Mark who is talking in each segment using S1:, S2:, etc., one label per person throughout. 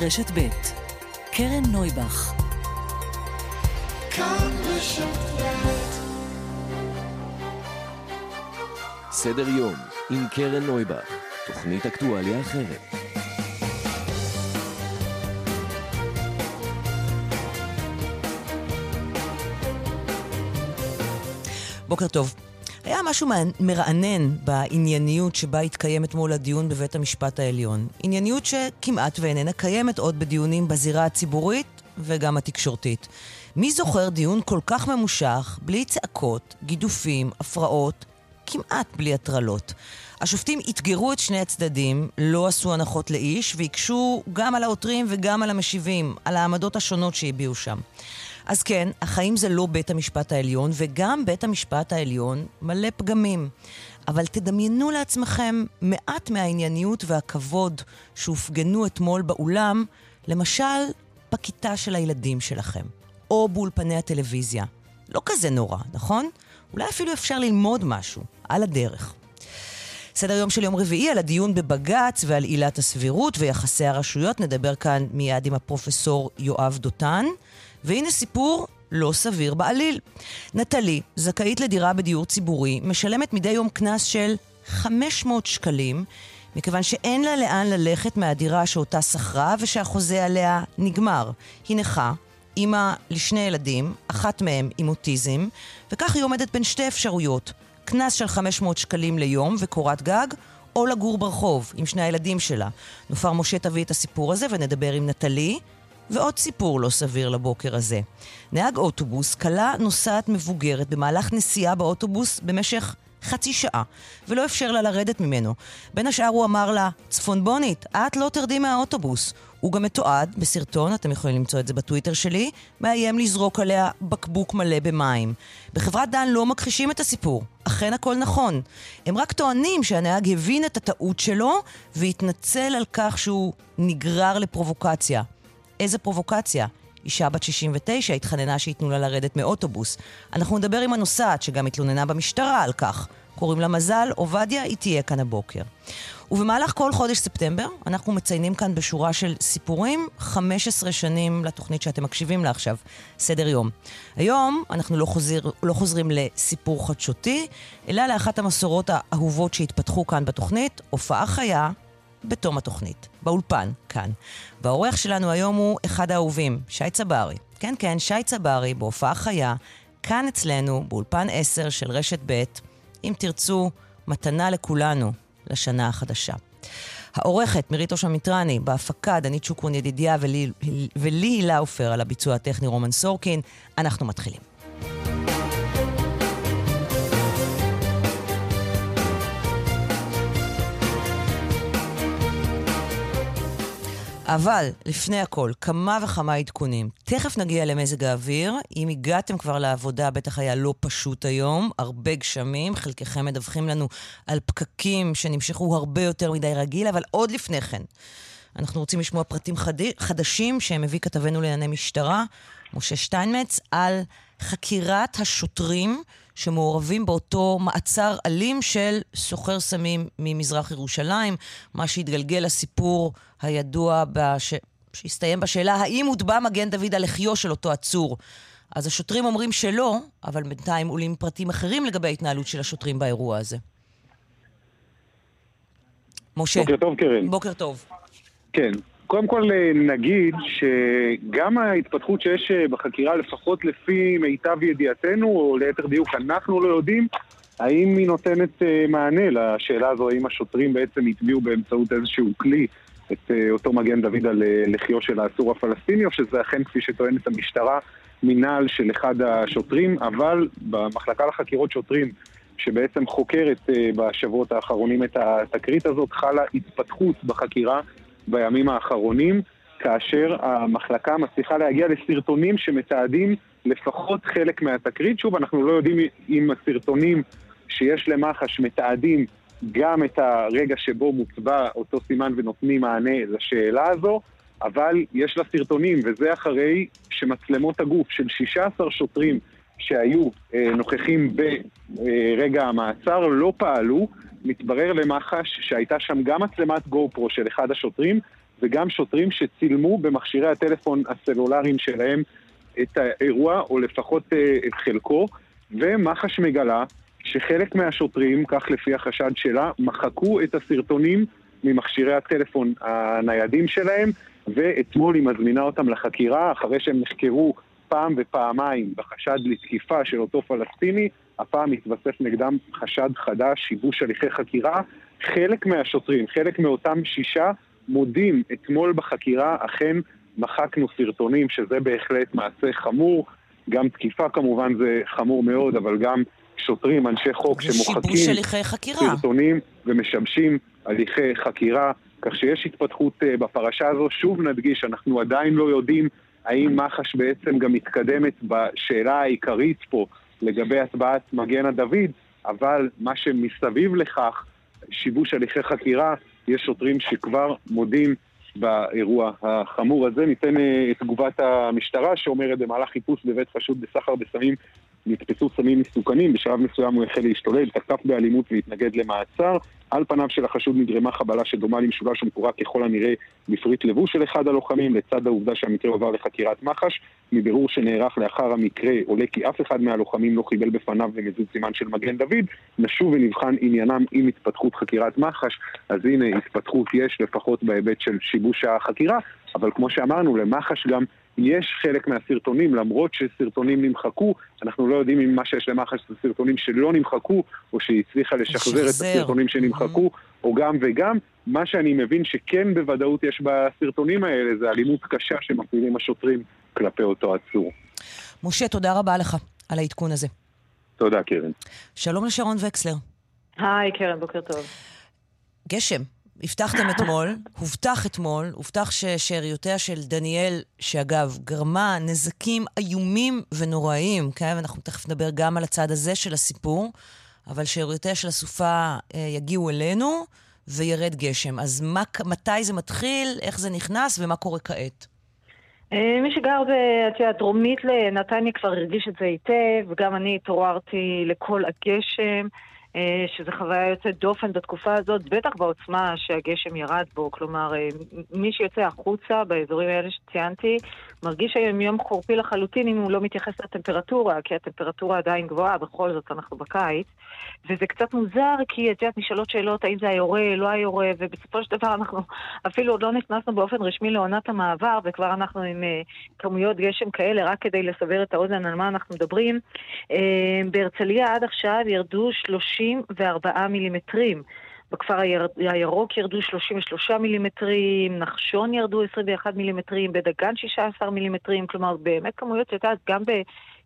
S1: רשת ב' קרן נויבך
S2: סדר יום עם קרן נויבך, תוכנית אקטואליה אחרת.
S3: בוקר טוב. היה משהו מרענן בענייניות שבה התקיים אתמול הדיון בבית המשפט העליון. ענייניות שכמעט ואיננה קיימת עוד בדיונים בזירה הציבורית וגם התקשורתית. מי זוכר דיון כל כך ממושך, בלי צעקות, גידופים, הפרעות, כמעט בלי הטרלות? השופטים אתגרו את שני הצדדים, לא עשו הנחות לאיש, והקשו גם על העותרים וגם על המשיבים, על העמדות השונות שהביעו שם. אז כן, החיים זה לא בית המשפט העליון, וגם בית המשפט העליון מלא פגמים. אבל תדמיינו לעצמכם מעט מהענייניות והכבוד שהופגנו אתמול באולם, למשל בכיתה של הילדים שלכם, או באולפני הטלוויזיה. לא כזה נורא, נכון? אולי אפילו אפשר ללמוד משהו, על הדרך. סדר יום של יום רביעי על הדיון בבג"ץ ועל עילת הסבירות ויחסי הרשויות. נדבר כאן מיד עם הפרופסור יואב דותן. והנה סיפור לא סביר בעליל. נטלי, זכאית לדירה בדיור ציבורי, משלמת מדי יום קנס של 500 שקלים, מכיוון שאין לה לאן ללכת מהדירה שאותה שכרה ושהחוזה עליה נגמר. היא נכה, אימא לשני ילדים, אחת מהם עם אוטיזם, וכך היא עומדת בין שתי אפשרויות. קנס של 500 שקלים ליום וקורת גג, או לגור ברחוב עם שני הילדים שלה. נופר משה תביא את הסיפור הזה ונדבר עם נטלי. ועוד סיפור לא סביר לבוקר הזה. נהג אוטובוס כלה נוסעת מבוגרת במהלך נסיעה באוטובוס במשך חצי שעה, ולא אפשר לה לרדת ממנו. בין השאר הוא אמר לה, צפונבונית, את לא תרדי מהאוטובוס. הוא גם מתועד בסרטון, אתם יכולים למצוא את זה בטוויטר שלי, מאיים לזרוק עליה בקבוק מלא במים. בחברת דן לא מכחישים את הסיפור, אכן הכל נכון. הם רק טוענים שהנהג הבין את הטעות שלו והתנצל על כך שהוא נגרר לפרובוקציה. איזה פרובוקציה. אישה בת 69 התחננה שייתנו לה לרדת מאוטובוס. אנחנו נדבר עם הנוסעת, שגם התלוננה במשטרה על כך. קוראים לה מזל, עובדיה, היא תהיה כאן הבוקר. ובמהלך כל חודש ספטמבר, אנחנו מציינים כאן בשורה של סיפורים 15 שנים לתוכנית שאתם מקשיבים לה עכשיו, סדר יום. היום אנחנו לא, חוזר, לא חוזרים לסיפור חדשותי, אלא לאחת המסורות האהובות שהתפתחו כאן בתוכנית, הופעה חיה בתום התוכנית, באולפן, כאן. והאורח שלנו היום הוא אחד האהובים, שי צברי. כן, כן, שי צברי, בהופעה חיה, כאן אצלנו, באולפן 10 של רשת ב', אם תרצו, מתנה לכולנו לשנה החדשה. העורכת מירית אושה מיטרני, בהפקה דנית שוקרון ידידיה ולי הילה עופר על הביצוע הטכני רומן סורקין. אנחנו מתחילים. אבל, לפני הכל, כמה וכמה עדכונים. תכף נגיע למזג האוויר. אם הגעתם כבר לעבודה, בטח היה לא פשוט היום. הרבה גשמים, חלקכם מדווחים לנו על פקקים שנמשכו הרבה יותר מדי רגיל, אבל עוד לפני כן, אנחנו רוצים לשמוע פרטים חד... חדשים שמביא כתבנו לענייני משטרה, משה שטיינמץ, על חקירת השוטרים שמעורבים באותו מעצר אלים של סוחר סמים ממזרח ירושלים, מה שהתגלגל לסיפור הידוע בש... שהסתיים בשאלה האם הוטבע מגן דוד על לחיו של אותו עצור. אז השוטרים אומרים שלא, אבל בינתיים עולים פרטים אחרים לגבי ההתנהלות של השוטרים באירוע הזה. משה.
S4: בוקר טוב, קרן.
S3: בוקר טוב.
S4: כן. קודם כל אה, נגיד שגם ההתפתחות שיש אה, בחקירה, לפחות לפי מיטב ידיעתנו, או ליתר דיוק אנחנו לא יודעים, האם היא נותנת אה, מענה לשאלה הזו, האם השוטרים בעצם הטביעו באמצעות איזשהו כלי את אותו מגן דוד על לחיו של האסור הפלסטיני, או שזה אכן, כפי שטוענת המשטרה, מנהל של אחד השוטרים, אבל במחלקה לחקירות שוטרים, שבעצם חוקרת בשבועות האחרונים את התקרית הזאת, חלה התפתחות בחקירה בימים האחרונים, כאשר המחלקה מצליחה להגיע לסרטונים שמתעדים לפחות חלק מהתקרית. שוב, אנחנו לא יודעים אם הסרטונים שיש למח"ש מתעדים גם את הרגע שבו מוצבע אותו סימן ונותנים מענה לשאלה הזו, אבל יש לה סרטונים, וזה אחרי שמצלמות הגוף של 16 שוטרים שהיו אה, נוכחים ברגע המעצר לא פעלו, מתברר למח"ש שהייתה שם גם מצלמת גו פרו של אחד השוטרים וגם שוטרים שצילמו במכשירי הטלפון הסלולריים שלהם את האירוע, או לפחות אה, את חלקו, ומח"ש מגלה שחלק מהשוטרים, כך לפי החשד שלה, מחקו את הסרטונים ממכשירי הטלפון הניידים שלהם, ואתמול היא מזמינה אותם לחקירה, אחרי שהם נחקרו פעם ופעמיים בחשד לתקיפה של אותו פלסטיני, הפעם התווסף נגדם חשד חדש, שיבוש הליכי חקירה. חלק מהשוטרים, חלק מאותם שישה, מודים אתמול בחקירה, אכן מחקנו סרטונים, שזה בהחלט מעשה חמור. גם תקיפה כמובן זה חמור מאוד, אבל גם שוטרים, אנשי חוק שמוחקים סרטונים ומשבשים הליכי חקירה, כך שיש התפתחות uh, בפרשה הזו. שוב נדגיש, אנחנו עדיין לא יודעים האם מח"ש בעצם גם מתקדמת בשאלה העיקרית פה לגבי הצבעת מגן הדוד, אבל מה שמסביב לכך, שיבוש הליכי חקירה, יש שוטרים שכבר מודים באירוע החמור הזה. ניתן אה, את תגובת המשטרה שאומרת במהלך חיפוש בבית חשוד בסחר בסמים נתפסו סמים מסוכנים, בשלב מסוים הוא החל להשתולל, תקף באלימות והתנגד למעצר. על פניו של החשוד נגרמה חבלה שדומה למשולש ומקורה ככל הנראה בפריט לבוש של אחד הלוחמים, לצד העובדה שהמקרה עובר לחקירת מח"ש. מבירור שנערך לאחר המקרה עולה כי אף אחד מהלוחמים לא קיבל בפניו במזוז סימן של מגן דוד. נשוב ונבחן עניינם עם התפתחות חקירת מח"ש. אז הנה, התפתחות יש לפחות בהיבט של שיבוש החקירה, אבל כמו שאמרנו, למח"ש גם יש חלק מהסרטונים, למרות שסרטונים נמחקו, אנחנו לא יודעים אם מה שיש למח"ש זה סרטונים שלא נמחקו, או שהיא הצליחה לשחזר את הסרטונים שנמחקו, או גם וגם. מה שאני מבין שכן בוודאות יש בסרטונים האלה זה אלימות קשה שמפעילים השוטרים כלפי אותו עצור.
S3: משה, תודה רבה לך על העדכון הזה.
S4: תודה, קרן.
S3: שלום לשרון וקסלר.
S5: היי, קרן, בוקר טוב.
S3: גשם. הבטחתם אתמול, הובטח אתמול, הובטח ששאריותיה של דניאל, שאגב, גרמה נזקים איומים ונוראיים, כן? ואנחנו תכף נדבר גם על הצד הזה של הסיפור, אבל שאריותיה של הסופה אה, יגיעו אלינו וירד גשם. אז מה, מתי זה מתחיל, איך זה נכנס ומה קורה כעת?
S5: אה, מי שגר, את יודעת, דרומית לנתניה כבר הרגיש את זה היטב, וגם אני התעוררתי לכל הגשם. אה, שזו חוויה יוצאת דופן בתקופה הזאת, בטח בעוצמה שהגשם ירד בו. כלומר, אה, מי שיוצא החוצה באזורים האלה שציינתי, מרגיש היום יום חורפי לחלוטין אם הוא לא מתייחס לטמפרטורה, כי הטמפרטורה עדיין גבוהה, בכל זאת אנחנו בקיץ. וזה קצת מוזר, כי את יודעת, נשאלות שאלות האם זה היורה, לא היורה, ובסופו של דבר אנחנו אפילו עוד לא נכנסנו באופן רשמי לעונת המעבר, וכבר אנחנו עם uh, כמויות גשם כאלה, רק כדי לסבר את האוזן על מה אנחנו מדברים. Uh, בהרצליה עד עכשיו ירדו 34 מילימטרים. בכפר היר... הירוק ירדו 33 מילימטרים, נחשון ירדו 21 מילימטרים, בדגן 16 מילימטרים, כלומר באמת כמויות שאת יודעת, גם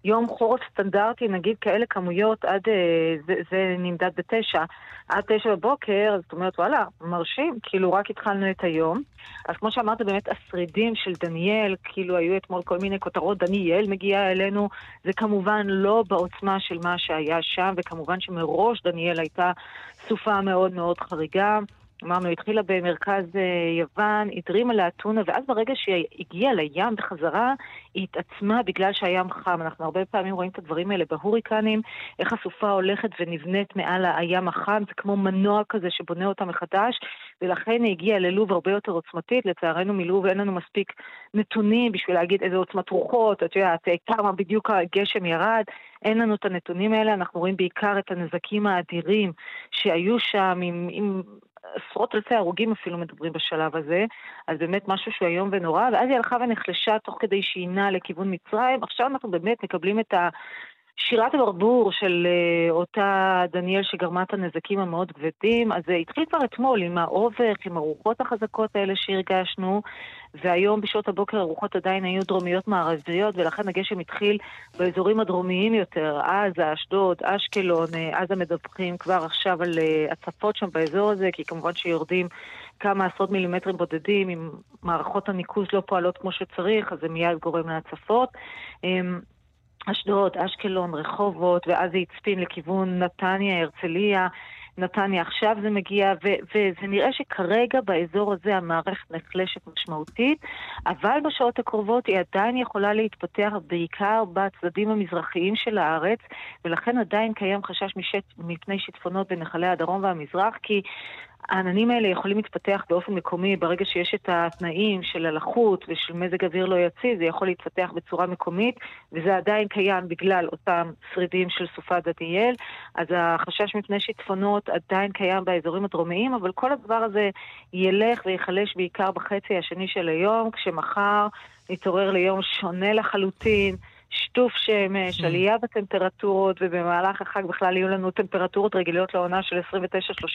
S5: ביום חורף סטנדרטי, נגיד כאלה כמויות, עד, אה, זה, זה נמדד בתשע, עד תשע בבוקר, זאת אומרת, וואלה, מרשים, כאילו רק התחלנו את היום. אז כמו שאמרת, באמת השרידים של דניאל, כאילו היו אתמול כל מיני כותרות, דניאל מגיע אלינו, זה כמובן לא בעוצמה של מה שהיה שם, וכמובן שמראש דניאל הייתה סופה מאוד מאוד חריגה. אמרנו, התחילה במרכז אה, יוון, הדרימה לאתונה, ואז ברגע שהיא הגיעה לים בחזרה, היא התעצמה בגלל שהים חם. אנחנו הרבה פעמים רואים את הדברים האלה בהוריקנים, איך הסופה הולכת ונבנית מעל הים החם, זה כמו מנוע כזה שבונה אותה מחדש, ולכן היא הגיעה ללוב הרבה יותר עוצמתית. לצערנו מלוב אין לנו מספיק נתונים בשביל להגיד איזה עוצמת רוחות, את יודעת, כמה בדיוק הגשם ירד. אין לנו את הנתונים האלה, אנחנו רואים בעיקר את הנזקים האדירים שהיו שם עם, עם עשרות אלפי הרוגים אפילו מדברים בשלב הזה, אז באמת משהו שהוא איום ונורא, ואז היא הלכה ונחלשה תוך כדי שהיא נעה לכיוון מצרים. עכשיו אנחנו באמת מקבלים את ה... שירת הברבור של uh, אותה דניאל שגרמה את הנזקים המאוד כבדים, אז זה uh, התחיל כבר אתמול עם האובך, עם הרוחות החזקות האלה שהרגשנו, והיום בשעות הבוקר הרוחות עדיין היו דרומיות מערביות, ולכן הגשם התחיל באזורים הדרומיים יותר, עזה, אשדוד, אשקלון, uh, עזה מדווחים כבר עכשיו על הצפות שם באזור הזה, כי כמובן שיורדים כמה עשרות מילימטרים בודדים, אם מערכות הניקוז לא פועלות כמו שצריך, אז זה מיד גורם להצפות. אשדוד, אשקלון, רחובות, ואז זה הצפין לכיוון נתניה, הרצליה. נתניה עכשיו זה מגיע, ו- וזה נראה שכרגע באזור הזה המערכת נחלשת משמעותית, אבל בשעות הקרובות היא עדיין יכולה להתפתח בעיקר בצדדים המזרחיים של הארץ, ולכן עדיין קיים חשש משת, מפני שיטפונות בנחלי הדרום והמזרח, כי העננים האלה יכולים להתפתח באופן מקומי ברגע שיש את התנאים של הלחות ושל מזג אוויר לא יציב, זה יכול להתפתח בצורה מקומית, וזה עדיין קיים בגלל אותם שרידים של סופת דניאל. אז החשש מפני שיטפונות עדיין קיים באזורים הדרומיים, אבל כל הדבר הזה ילך וייחלש בעיקר בחצי השני של היום, כשמחר נתעורר ליום שונה לחלוטין. שטוף שמש. עלייה בטמפרטורות, ובמהלך החג בכלל יהיו לנו טמפרטורות רגילות לעונה של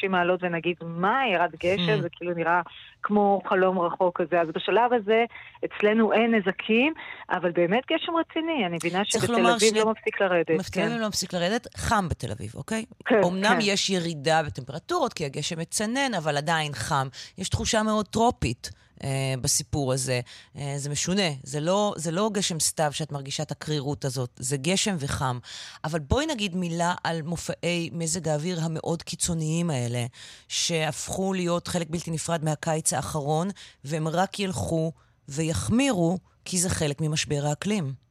S5: 29-30 מעלות, ונגיד, מה, ירד גשם? Mm. זה כאילו נראה כמו חלום רחוק כזה. אז בשלב הזה, אצלנו אין נזקים, אבל באמת גשם רציני. אני מבינה שבתל אביב. לא מפסיק לרדת.
S3: בתל אביב כן. לא מפסיק לרדת, חם בתל אביב, אוקיי? כן, אמנם כן. יש ירידה בטמפרטורות, כי הגשם מצנן, אבל עדיין חם. יש תחושה מאוד טרופית. אה, בסיפור הזה. אה, זה משונה, זה לא, זה לא גשם סתיו שאת מרגישה את הקרירות הזאת, זה גשם וחם. אבל בואי נגיד מילה על מופעי מזג האוויר המאוד קיצוניים האלה, שהפכו להיות חלק בלתי נפרד מהקיץ האחרון, והם רק ילכו ויחמירו, כי זה חלק ממשבר האקלים.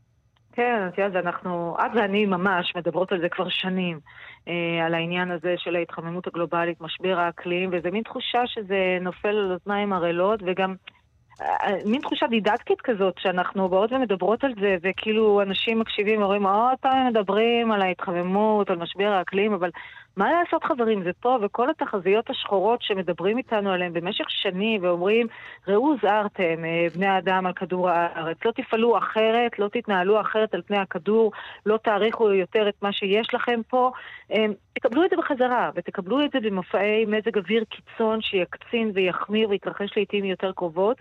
S5: כן, את יודעת, אנחנו, את ואני ממש מדברות על זה כבר שנים, אה, על העניין הזה של ההתחממות הגלובלית, משבר האקלים, וזה מין תחושה שזה נופל על אוזניים ערלות, וגם אה, מין תחושה דידקטית כזאת, שאנחנו באות ומדברות על זה, וכאילו אנשים מקשיבים ואומרים, עוד פעם מדברים על ההתחממות, על משבר האקלים, אבל מה לעשות חברים, זה פה, וכל התחזיות השחורות שמדברים איתנו עליהן במשך שנים ואומרים, ראו זהרתם, אה, בני האדם על כדור הארץ, לא תפעלו אחרת, לא תתנהלו אחרת על פני הכדור, לא תעריכו יותר את מה שיש לכם פה, אה, תקבלו את זה בחזרה, ותקבלו את זה במופעי מזג אוויר קיצון שיקצין ויחמיר ויתרחש לעיתים יותר קרובות.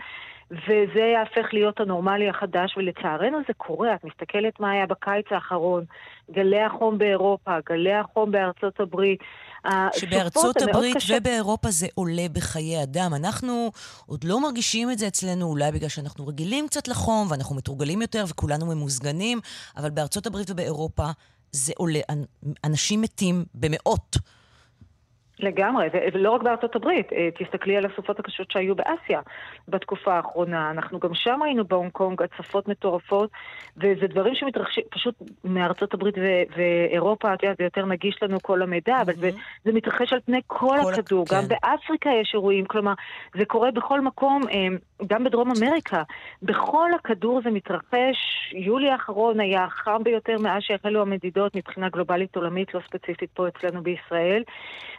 S5: וזה יהפך להיות הנורמלי החדש, ולצערנו זה קורה. את מסתכלת מה היה בקיץ האחרון, גלי החום באירופה, גלי החום בארצות הברית.
S3: שבארצות הברית קשה... ובאירופה זה עולה בחיי אדם. אנחנו עוד לא מרגישים את זה אצלנו, אולי בגלל שאנחנו רגילים קצת לחום, ואנחנו מתורגלים יותר וכולנו ממוזגנים, אבל בארצות הברית ובאירופה זה עולה. אנשים מתים במאות.
S5: לגמרי, ולא רק בארצות הברית, אה, תסתכלי על הסופות הקשות שהיו באסיה בתקופה האחרונה. אנחנו גם שם היינו בהונג קונג, הצפות מטורפות, וזה דברים שמתרחשים פשוט מארצות הברית ו- ואירופה, את יודעת, זה יותר נגיש לנו כל המידע, mm-hmm. אבל זה, זה מתרחש על פני כל, כל הכדור. כן. גם באפריקה יש אירועים, כלומר, זה קורה בכל מקום, אה, גם בדרום אמריקה. בכל הכדור זה מתרחש. יולי האחרון היה החם ביותר מאז שהחלו המדידות מבחינה גלובלית עולמית, לא ספציפית פה אצלנו בישראל.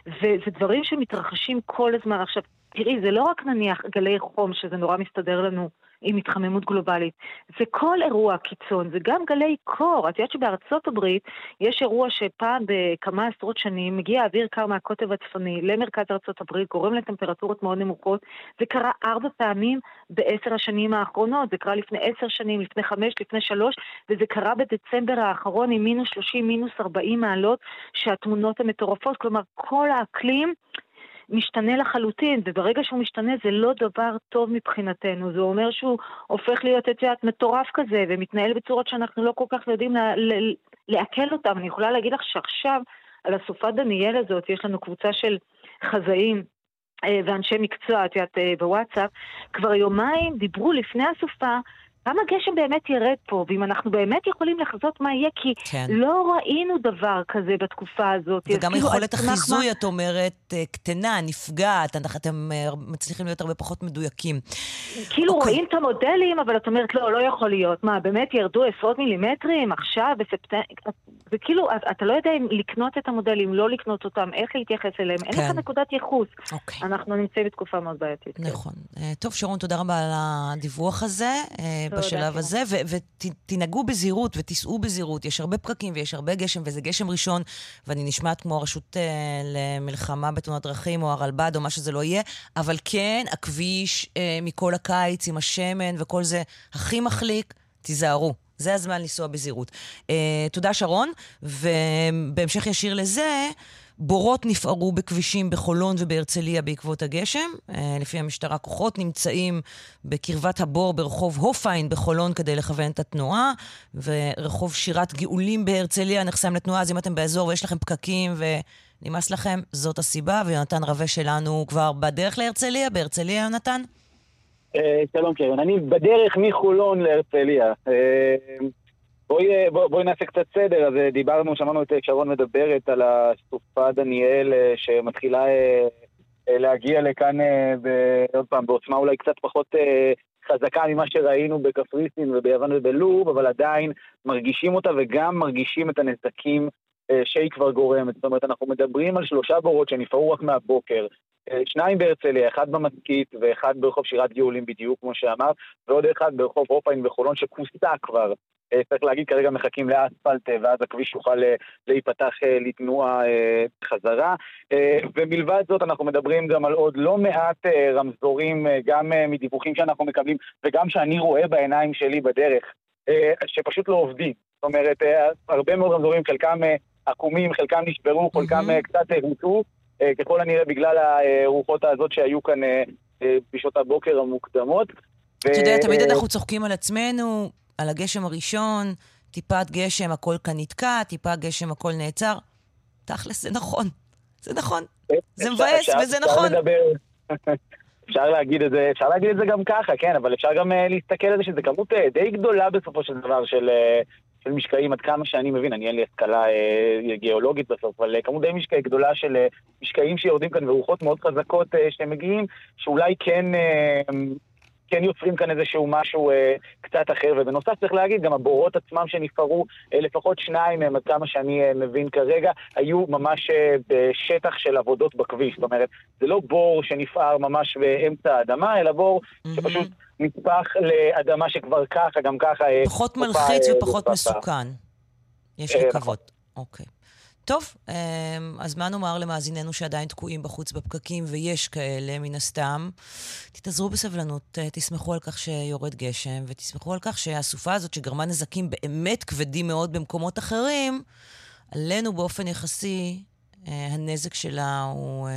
S5: ו- זה דברים שמתרחשים כל הזמן. עכשיו, תראי, זה לא רק נניח גלי חום, שזה נורא מסתדר לנו עם התחממות גלובלית, זה כל אירוע קיצון, זה גם גלי קור. את יודעת שבארצות הברית יש אירוע שפעם בכמה עשרות שנים מגיע אוויר קר מהקוטב הצפוני למרכז ארצות הברית, גורם לטמפרטורות מאוד נמוכות. זה קרה ארבע פעמים בעשר השנים האחרונות, זה קרה לפני עשר שנים, לפני חמש, לפני שלוש, וזה קרה בדצמבר האחרון עם מינוס שלושים, מינוס ארבעים מעלות, שהתמונות הן מטורפות. כלומר, כל האקלים... משתנה לחלוטין, וברגע שהוא משתנה זה לא דבר טוב מבחינתנו, זה אומר שהוא הופך להיות, את יודעת, מטורף כזה, ומתנהל בצורות שאנחנו לא כל כך יודעים לעכל אותם. אני יכולה להגיד לך שעכשיו, על הסופת דניאל הזאת, יש לנו קבוצה של חזאים אה, ואנשי מקצוע, את יודעת, אה, בוואטסאפ, כבר יומיים דיברו לפני הסופה כמה גשם באמת ירד פה, ואם אנחנו באמת יכולים לחזות מה יהיה, כי כן. לא ראינו דבר כזה בתקופה הזאת.
S3: וגם כאילו יכולת החיזוי, מה... את אומרת, אה, קטנה, נפגעת, אתם אה, מצליחים להיות הרבה פחות מדויקים.
S5: כאילו אוקיי. רואים את המודלים, אבל את אומרת, לא, לא יכול להיות. מה, באמת ירדו עשרות מילימטרים עכשיו, בספטמבר? וכאילו, אתה לא יודע אם לקנות את המודלים, לא לקנות אותם, איך להתייחס אליהם, כן. אין לך כן. נקודת ייחוס. אוקיי. אנחנו נמצאים בתקופה מאוד בעייתית.
S3: כן. נכון. כן. טוב, שרון, תודה רבה על הדיווח הזה. בשלב הזה, ותנהגו בזהירות ותיסעו בזהירות. יש הרבה פקקים ויש הרבה גשם, וזה גשם ראשון, ואני נשמעת כמו הרשות אה, למלחמה בתאונות דרכים, או הרלב"ד, או מה שזה לא יהיה, אבל כן, הכביש אה, מכל הקיץ עם השמן וכל זה הכי מחליק, תיזהרו. זה הזמן לנסוע בזהירות. Uh, תודה, שרון. ובהמשך ישיר לזה, בורות נפערו בכבישים בחולון ובהרצליה בעקבות הגשם. אה, לפי המשטרה, כוחות נמצאים בקרבת הבור ברחוב הופיין בחולון כדי לכוון את התנועה, ורחוב שירת גאולים בהרצליה נחסם לתנועה, אז אם אתם באזור ויש לכם פקקים ונמאס לכם, זאת הסיבה, ויונתן רווה שלנו כבר בדרך להרצליה. בהרצליה, יונתן?
S6: אה, שלום קרן, אני בדרך מחולון להרצליה. אה, בואי, אה, בוא, בואי נעשה קצת סדר. אז דיברנו, שמענו את שרון מדברת על הסופה דניאל שמתחילה להגיע לכאן, עוד פעם, בעוצמה אולי קצת פחות חזקה ממה שראינו בקפריסין וביוון ובלוב, אבל עדיין מרגישים אותה וגם מרגישים את הנזקים שהיא כבר גורמת. זאת אומרת, אנחנו מדברים על שלושה בורות שנפערו רק מהבוקר. שניים בהרצליה, אחד במשכית ואחד ברחוב שירת גאולים בדיוק, כמו שאמרת, ועוד אחד ברחוב אופאין וחולון שכוסה כבר. צריך להגיד, כרגע מחכים לאספלט, ואז הכביש יוכל להיפתח לתנועה חזרה. ומלבד זאת, אנחנו מדברים גם על עוד לא מעט רמזורים, גם מדיווחים שאנחנו מקבלים, וגם שאני רואה בעיניים שלי בדרך, שפשוט לא עובדים. זאת אומרת, הרבה מאוד רמזורים, חלקם עקומים, חלקם נשברו, חלקם קצת הוטו. ככל הנראה בגלל הרוחות הזאת שהיו כאן בשעות הבוקר המוקדמות.
S3: אתה יודע, תמיד אנחנו צוחקים על עצמנו, על הגשם הראשון, טיפת גשם, הכל כאן נתקע, טיפת גשם, הכל נעצר. תכלס, זה נכון. זה נכון. זה מבאס, וזה נכון.
S6: אפשר להגיד את זה, אפשר להגיד את זה גם ככה, כן, אבל אפשר גם להסתכל על זה שזה כמות די גדולה בסופו של דבר של, של משקעים, עד כמה שאני מבין, אני אין לי השכלה אה, גיאולוגית בסוף, אבל אה, כמות די משקעי גדולה של אה, משקעים שיורדים כאן ורוחות מאוד חזקות אה, שמגיעים, שאולי כן, אה, כן יוצרים כאן איזשהו משהו אה, קצת אחר. ובנוסף צריך להגיד, גם הבורות עצמם שנפערו, אה, לפחות שניים מהם, עד כמה שאני אה, מבין כרגע, היו ממש אה, בשטח של עבודות בכביש. זאת אומרת, זה לא בור שנפער ממש באמצע האדמה, אלא בור mm-hmm. שפשוט... נצפח לאדמה שכבר ככה, גם ככה...
S3: פחות מלחיץ ופחות מסוכן. יש לקוות. אוקיי. טוב, אז מה נאמר למאזיננו שעדיין תקועים בחוץ בפקקים, ויש כאלה, מן הסתם? תתאזרו בסבלנות, תסמכו על כך שיורד גשם, ותסמכו על כך שהסופה הזאת, שגרמה נזקים באמת כבדים מאוד במקומות אחרים, עלינו באופן יחסי, הנזק שלה הוא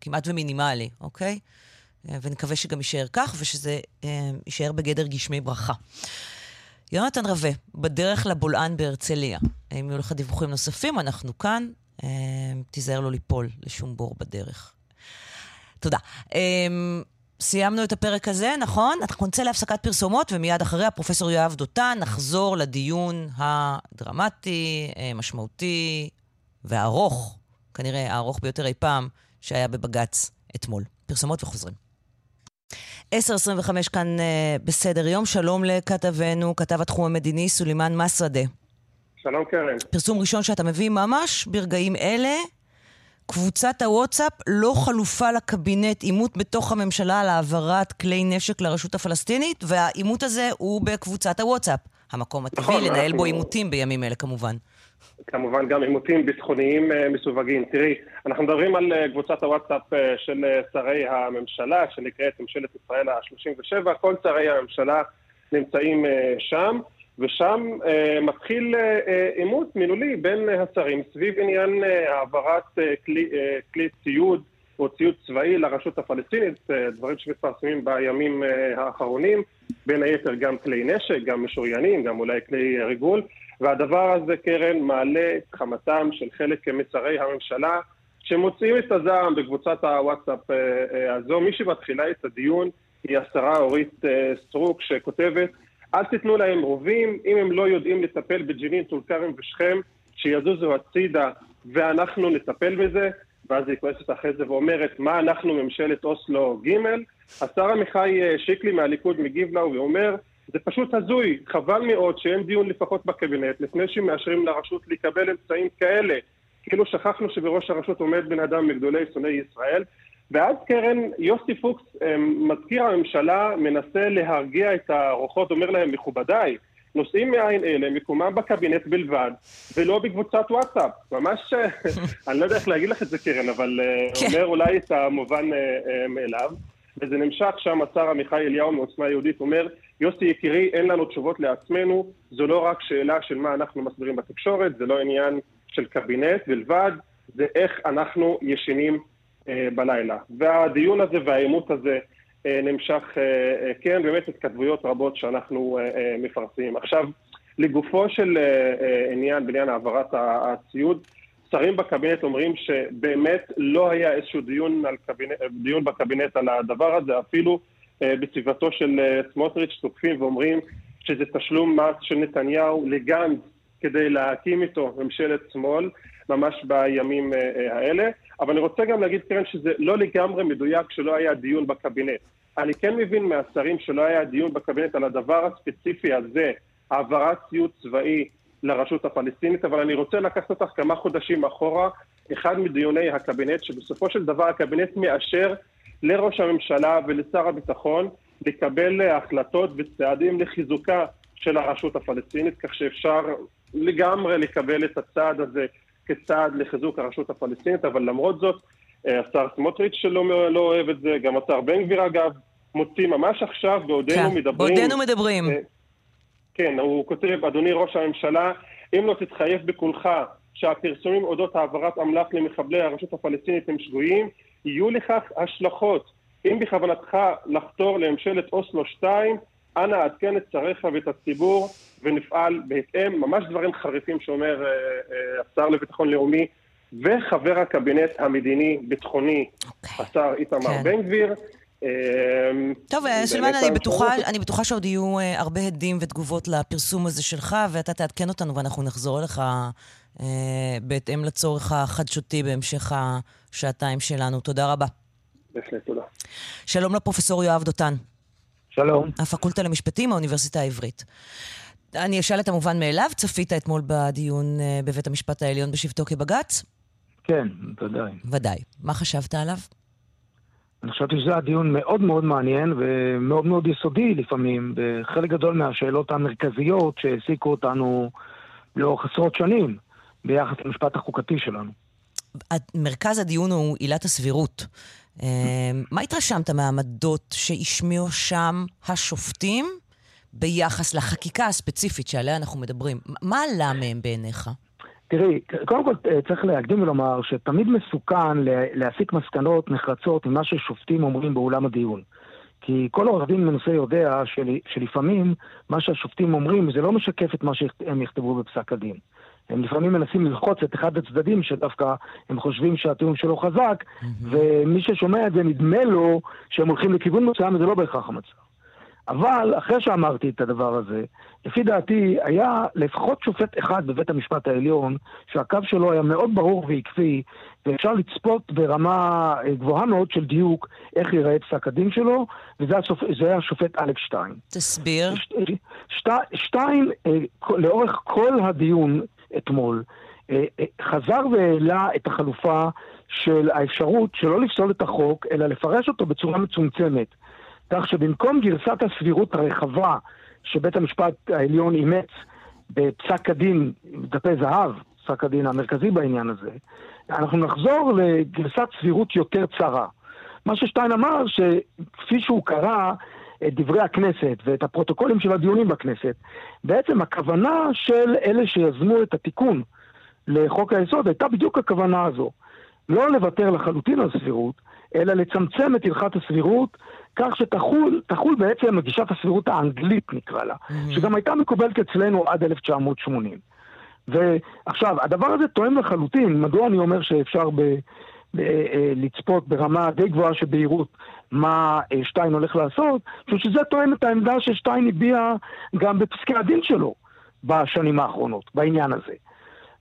S3: כמעט ומינימלי, אוקיי? ונקווה שגם יישאר כך, ושזה אה, יישאר בגדר גשמי ברכה. יונתן רווה, בדרך לבולען בהרצליה. אם יהיו לך דיווחים נוספים, אנחנו כאן. אה, תיזהר לא ליפול לשום בור בדרך. תודה. אה, סיימנו את הפרק הזה, נכון? אנחנו נצא להפסקת פרסומות, ומיד אחריה, פרופסור יואב דותן, נחזור לדיון הדרמטי, משמעותי והארוך, כנראה הארוך ביותר אי פעם, שהיה בבג"ץ אתמול. פרסומות וחוזרים. 10.25 כאן uh, בסדר יום. שלום לכתבנו, כתב התחום המדיני, סולימאן מסרדה.
S7: שלום קרן.
S3: פרסום ראשון שאתה מביא ממש ברגעים אלה. קבוצת הוואטסאפ לא חלופה לקבינט, עימות בתוך הממשלה על העברת כלי נשק לרשות הפלסטינית, והעימות הזה הוא בקבוצת הוואטסאפ. המקום הטבעי נכון, לנהל אנחנו... בו עימותים בימים אלה כמובן.
S7: כמובן גם עימותים ביטחוניים אה, מסווגים. תראי, אנחנו מדברים על אה, קבוצת הוואטסאפ אה, של שרי הממשלה, שנקראת ממשלת ישראל ה-37, כל שרי הממשלה נמצאים שם, ושם מתחיל עימות מילולי בין השרים סביב עניין העברת כלי, כלי ציוד או ציוד צבאי לרשות הפלסטינית, דברים שמתפרסמים בימים האחרונים, בין היתר גם כלי נשק, גם משוריינים, גם אולי כלי ריגול. והדבר הזה, קרן, מעלה את חמתם של חלק משרי הממשלה שמוציאים את הזעם בקבוצת הוואטסאפ אה, אה, הזו. מי שמתחילה את הדיון היא השרה אורית אה, סטרוק שכותבת אל תיתנו להם רובים, אם הם לא יודעים לטפל בג'נין, טול כרם ושכם, שיזוזו הצידה ואנחנו נטפל בזה. ואז היא כועסת אחרי זה ואומרת, מה אנחנו ממשלת אוסלו ג'? השר עמיחי שיקלי מהליכוד מגיב לה ואומר, זה פשוט הזוי, חבל מאוד שאין דיון לפחות בקבינט לפני שמאשרים לרשות לקבל אמצעים כאלה. כאילו שכחנו שבראש הרשות עומד בן אדם מגדולי שונאי ישראל. ואז קרן, יוסי פוקס, אמ, מזכיר הממשלה, מנסה להרגיע את הרוחות, אומר להם, מכובדיי, נושאים מעין אלה, מקומם בקבינט בלבד, ולא בקבוצת וואטסאפ. ממש, אני לא יודע איך להגיד לך את זה, קרן, אבל אה, כן. אומר אולי את המובן אה, אה, מאליו. וזה נמשך שם, השר עמיחי אליהו מעוצמה יהודית אומר, יוסי יקירי, אין לנו תשובות לעצמנו, זו לא רק שאלה של מה אנחנו מסבירים בתקשורת, זה לא עניין של קבינט בלבד, זה איך אנחנו ישנים אה, בלילה. והדיון הזה והעימות הזה אה, נמשך, אה, אה, כן, באמת התכתבויות רבות שאנחנו אה, אה, מפרסמים. עכשיו, לגופו של אה, אה, עניין, בעניין העברת הציוד, שרים בקבינט אומרים שבאמת לא היה איזשהו דיון, קבינט, דיון בקבינט על הדבר הזה, אפילו אה, בסביבתו של אה, סמוטריץ' תוקפים ואומרים שזה תשלום מס של נתניהו לגנץ כדי להקים איתו ממשלת שמאל, ממש בימים אה, האלה. אבל אני רוצה גם להגיד, קרן, שזה לא לגמרי מדויק שלא היה דיון בקבינט. אני כן מבין מהשרים שלא היה דיון בקבינט על הדבר הספציפי הזה, העברת ציוד צבאי לרשות הפלסטינית, אבל אני רוצה לקחת אותך כמה חודשים אחורה, אחד מדיוני הקבינט, שבסופו של דבר הקבינט מאשר לראש הממשלה ולשר הביטחון לקבל החלטות וצעדים לחיזוקה של הרשות הפלסטינית, כך שאפשר לגמרי לקבל את הצעד הזה כצעד לחיזוק הרשות הפלסטינית, אבל למרות זאת, אה, השר סמוטריץ' שלא לא אוהב את זה, גם השר בן גביר אגב, מוציא ממש עכשיו בעודנו כן, מדברים.
S3: בעודנו מדברים. אה,
S7: כן, הוא כותב, אדוני ראש הממשלה, אם לא תתחייב בקולך שהפרסומים אודות העברת אמל"ח למחבלי הרשות הפלסטינית הם שגויים, יהיו לכך השלכות. אם בכוונתך לחתור לממשלת אוסלו 2, אנא עדכן את שריך ואת הציבור ונפעל בהתאם. ממש דברים חריפים שאומר אה, אה, השר לביטחון לאומי וחבר הקבינט המדיני-ביטחוני, okay. אוקיי. השר איתמר כן. בן גביר.
S3: אה, טוב, סילמן, אני בטוחה, אני בטוחה שעוד יהיו הרבה הדים ותגובות לפרסום הזה שלך, ואתה תעדכן אותנו ואנחנו נחזור אליך אה, בהתאם לצורך החדשותי בהמשך השעתיים שלנו. תודה רבה.
S7: בהחלט, תודה.
S3: שלום לפרופסור יואב דותן.
S8: שלום.
S3: הפקולטה למשפטים, האוניברסיטה העברית. אני אשאל את המובן מאליו, צפית אתמול בדיון אה, בבית המשפט העליון בשבתו כבג"ץ?
S8: כן, ודאי.
S3: ודאי. מה חשבת עליו?
S8: אני חשבתי שזה היה דיון מאוד מאוד מעניין ומאוד מאוד יסודי לפעמים, בחלק גדול מהשאלות המרכזיות שהעסיקו אותנו לאורך עשרות שנים ביחס למשפט החוקתי שלנו.
S3: מרכז הדיון הוא עילת הסבירות. אמ, מה התרשמת מהעמדות שהשמיעו שם השופטים ביחס לחקיקה הספציפית שעליה אנחנו מדברים? מה עלה מהם בעיניך?
S8: תראי, קודם כל אה, צריך להקדים ולומר שתמיד מסוכן להסיק מסקנות נחרצות ממה ששופטים אומרים באולם הדיון. כי כל עורך דין מנוסה יודע של, שלפעמים מה שהשופטים אומרים זה לא משקף את מה שהם יכתבו בפסק הדין. הם לפעמים מנסים ללחוץ את אחד הצדדים שדווקא הם חושבים שהטיעון שלו חזק, mm-hmm. ומי ששומע את זה נדמה לו שהם הולכים לכיוון מסוים, וזה לא בהכרח המצב. אבל אחרי שאמרתי את הדבר הזה, לפי דעתי היה לפחות שופט אחד בבית המשפט העליון, שהקו שלו היה מאוד ברור ועקבי, ואפשר לצפות ברמה אה, גבוהה מאוד של דיוק איך ייראה פסק הדין שלו, וזה השופ... היה השופט אלכס שטיין.
S3: תסביר.
S8: ש... שט... שטיין, לאורך כל הדיון אתמול, אה, חזר והעלה את החלופה של האפשרות שלא לפסול את החוק, אלא לפרש אותו בצורה מצומצמת. כך שבמקום גרסת הסבירות הרחבה שבית המשפט העליון אימץ בפסק הדין, דפי זהב, פסק הדין המרכזי בעניין הזה, אנחנו נחזור לגרסת סבירות יותר צרה. מה ששטיין אמר, שכפי שהוא קרא את דברי הכנסת ואת הפרוטוקולים של הדיונים בכנסת, בעצם הכוונה של אלה שיזמו את התיקון לחוק היסוד הייתה בדיוק הכוונה הזו. לא לוותר לחלוטין על סבירות, אלא לצמצם את הלכת הסבירות כך שתחול בעצם גישת הסבירות האנגלית נקרא לה, mm-hmm. שגם הייתה מקובלת אצלנו עד 1980. ועכשיו, הדבר הזה תואם לחלוטין, מדוע אני אומר שאפשר ב, ב, אה, לצפות ברמה די גבוהה של בהירות מה אה, שטיין הולך לעשות, אני חושב שזה תואם את העמדה ששטיין הביע גם בפסקי הדין שלו בשנים האחרונות, בעניין הזה.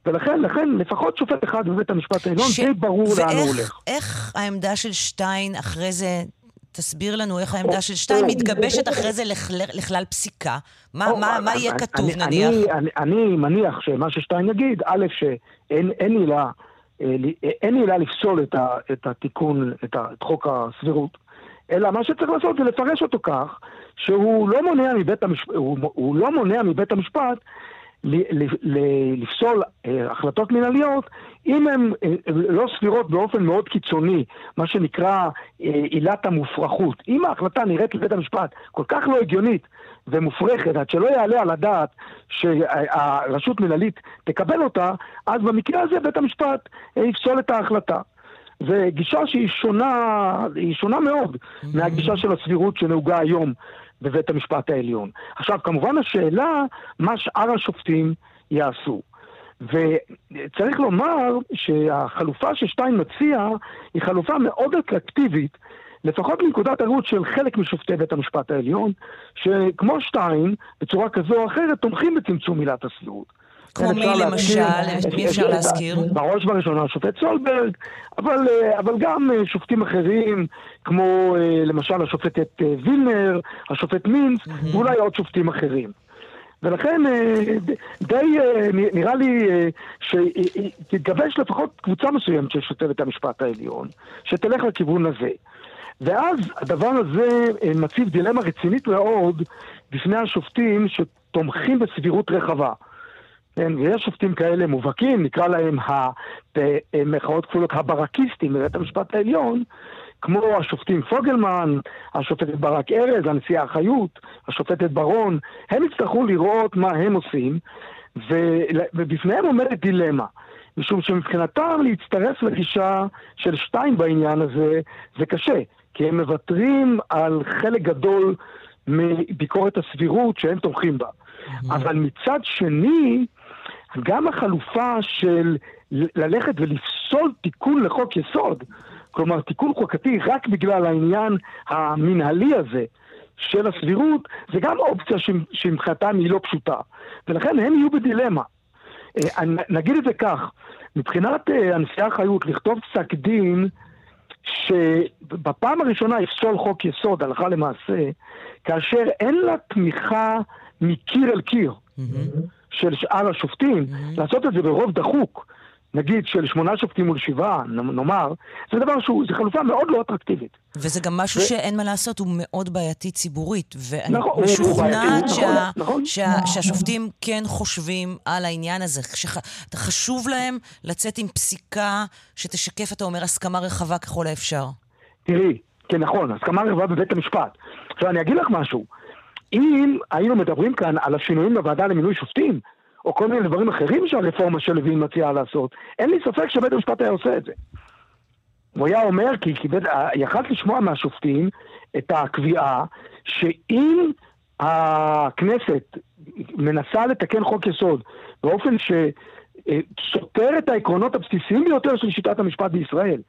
S8: ולכן, לכן, לפחות שופט אחד בבית המשפט העליון, ש... די ברור לאן הוא הולך.
S3: ואיך העמדה של שטיין אחרי זה תסביר לנו איך העמדה של שתיים מתגבשת אחרי זה לכלל פסיקה. מה יהיה כתוב, נניח?
S8: אני מניח שמה ששטיין יגיד, א', שאין עילה... אה, אין עילה לפסול את התיקון, את חוק הסבירות, אלא מה שצריך לעשות זה לפרש אותו כך שהוא לא מונע מבית המשפט, הוא לא מונע מבית המשפט לפסול אה, החלטות מנהליות אם הן אה, לא סבירות באופן מאוד קיצוני, מה שנקרא אה, עילת המופרכות. אם ההחלטה נראית לבית המשפט כל כך לא הגיונית ומופרכת, עד שלא יעלה על הדעת שהרשות מנהלית תקבל אותה, אז במקרה הזה בית המשפט יפסול את ההחלטה. זו גישה שהיא שונה, היא שונה מאוד mm-hmm. מהגישה של הסבירות שנהוגה היום בבית המשפט העליון. עכשיו, כמובן השאלה, מה שאר השופטים יעשו. וצריך לומר שהחלופה ששטיין מציע היא חלופה מאוד אטרקטיבית, לפחות מנקודת הראות של חלק משופטי בית המשפט העליון, שכמו שטיין, בצורה כזו או אחרת, תומכים בצמצום עילת הסבירות.
S3: כמו מי למשל? מי אפשר
S8: את-
S3: להזכיר?
S8: בראש ובראשונה השופט סולברג, אבל, אה, אבל גם אה, שופטים אחרים, כמו אה, למשל השופטת אה, וילנר, השופט מינץ, ואולי עוד שופטים אחרים. ולכן אה, די אה, נראה לי אה, שתתגבש לפחות קבוצה מסוימת של שופטי בית המשפט העליון, שתלך לכיוון הזה. ואז הדבר הזה אה, מציב דילמה רצינית מאוד בפני השופטים שתומכים בסבירות רחבה. כן, ויש שופטים כאלה מובהקים, נקרא להם במרכאות כפולות הברקיסטים בבית המשפט העליון, כמו השופטים פוגלמן, השופטת ברק ארז, הנשיאה חיות, השופטת ברון, הם יצטרכו לראות מה הם עושים, ול- ובפניהם עומדת דילמה. משום שמבחינתם להצטרף לגישה של שתיים בעניין הזה, זה קשה, כי הם מוותרים על חלק גדול מביקורת הסבירות שהם תומכים בה. אבל מצד שני, גם החלופה של ללכת ולפסול תיקון לחוק יסוד, כלומר תיקון חוקתי רק בגלל העניין המנהלי הזה של הסבירות, זה גם אופציה שמבחינתם היא לא פשוטה. ולכן הם יהיו בדילמה. אה, נגיד את זה כך, מבחינת אה, הנשיאה חיות, לכתוב פסק דין שבפעם הראשונה יפסול חוק יסוד, הלכה למעשה, כאשר אין לה תמיכה מקיר אל קיר של שאר השופטים, לעשות את זה ברוב דחוק, נגיד של שמונה שופטים מול שבעה, נאמר, זה דבר שהוא, זו חלופה מאוד לא אטרקטיבית.
S3: וזה גם משהו
S8: ו-
S3: שאין מה לעשות, הוא מאוד בעייתי ציבורית. ואני
S8: נכון,
S3: משוכנעת שה-
S8: נכון, נכון.
S3: שה- שהשופטים כן חושבים על העניין הזה. שח- חשוב להם לצאת עם פסיקה שתשקף, אתה אומר, הסכמה רחבה ככל האפשר.
S8: תראי, כן נכון, הסכמה רחבה בבית המשפט. עכשיו אני אגיד לך משהו, אם היינו מדברים כאן על השינויים בוועדה למינוי שופטים, או כל מיני דברים אחרים שהרפורמה של לוין מציעה לעשות, אין לי ספק שבית המשפט היה עושה את זה. הוא היה אומר, כי, כי בית, יכלת לשמוע מהשופטים את הקביעה שאם הכנסת מנסה לתקן חוק יסוד באופן שסותר את העקרונות הבסיסיים ביותר של שיטת המשפט בישראל,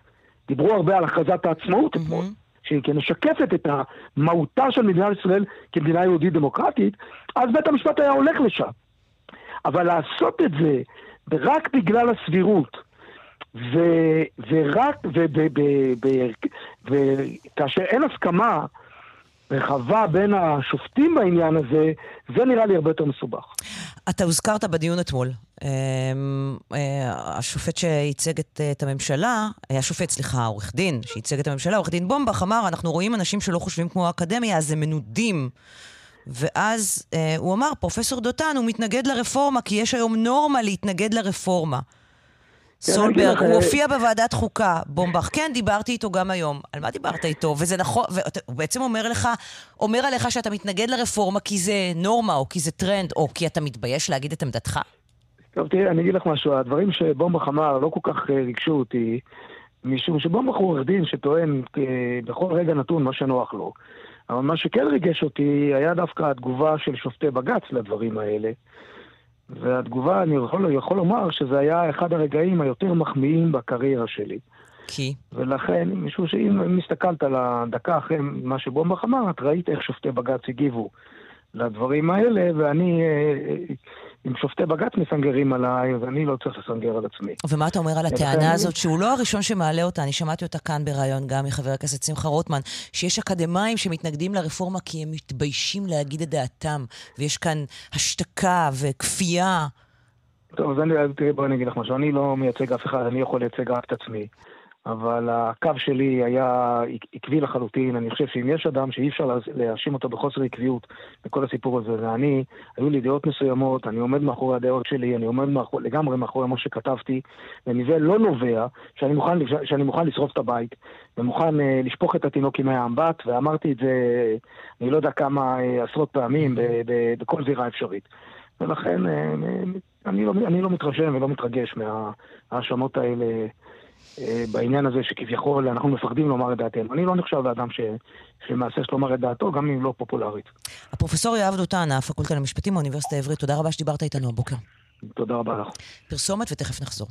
S8: דיברו הרבה על הכרזת העצמאות אתמול, שהיא משקפת את מהותה של מדינת ישראל כמדינה יהודית דמוקרטית, אז בית המשפט היה הולך לשם. אבל לעשות את זה רק בגלל הסבירות, ו, ורק, וכאשר אין הסכמה רחבה בין השופטים בעניין הזה, זה נראה לי הרבה יותר מסובך.
S3: אתה הוזכרת בדיון אתמול. אמ, אה, השופט שייצג את, את הממשלה, אה, השופט, סליחה, העורך דין שייצג את הממשלה, עורך דין בומבך, אמר, אנחנו רואים אנשים שלא חושבים כמו האקדמיה, אז הם מנודים. ואז אה, הוא אמר, פרופסור דותן, הוא מתנגד לרפורמה, כי יש היום נורמה להתנגד לרפורמה. סולברג,
S8: אגיד לך,
S3: הוא הופיע בוועדת חוקה, בומבך. כן, דיברתי איתו גם היום. על מה דיברת איתו? וזה נכון, והוא בעצם אומר לך, אומר עליך שאתה מתנגד לרפורמה כי זה נורמה, או כי זה טרנד, או כי אתה מתבייש להגיד את עמדתך.
S8: טוב, תראה, אני אגיד לך משהו, הדברים שבומבך אמר לא כל כך אה, ריגשו אותי, משום שבומבך הוא עורך דין שטוען אה, בכל רגע נתון מה שנוח לו. אבל מה שכן ריגש אותי היה דווקא התגובה של שופטי בג"ץ לדברים האלה. והתגובה, אני יכול, יכול לומר שזה היה אחד הרגעים היותר מחמיאים בקריירה שלי.
S3: כי?
S8: ולכן, משום שאם הסתכלת על הדקה אחרי מה שבומבך אמר, את ראית איך שופטי בג"ץ הגיבו לדברים האלה, ואני, אה, אם שופטי בג"ץ מסנגרים עליי, אז אני לא צריך לסנגר על עצמי.
S3: ומה אתה אומר על הטענה הזאת, שהוא לא הראשון שמעלה אותה, אני שמעתי אותה כאן בריאיון גם מחבר הכנסת שמחה רוטמן, שיש אקדמאים שמתנגדים לרפורמה כי הם מתביישים להגיד את דעתם, ויש כאן השתקה וכפייה.
S8: טוב, אז אני, תראי, בואי אני אגיד לך משהו, אני לא מייצג אף אחד, אני יכול לייצג רק את עצמי. אבל הקו שלי היה עקבי לחלוטין, אני חושב שאם יש אדם שאי אפשר להאשים אותו בחוסר עקביות בכל הסיפור הזה, זה אני, היו לי דעות מסוימות, אני עומד מאחורי הדעות שלי, אני עומד מאחור, לגמרי מאחורי מה שכתבתי, ומזה לא נובע שאני מוכן, שאני מוכן לשרוף את הבית, ומוכן uh, לשפוך את התינוק עם האמבט, ואמרתי את זה, אני לא יודע כמה uh, עשרות פעמים, בכל זירה אפשרית. ולכן uh, אני, לא, אני לא מתרשם ולא מתרגש מההאשמות האלה. בעניין הזה שכביכול אנחנו מפחדים לומר את דעתנו. אני לא נחשב לאדם ש... שמהסס לומר את דעתו, גם אם לא פופולרית.
S3: הפרופסור יואב דותן, הפקולטה למשפטים באוניברסיטה העברית, תודה רבה שדיברת איתנו הבוקר.
S8: תודה רבה לך.
S3: פרסומת ותכף נחזור.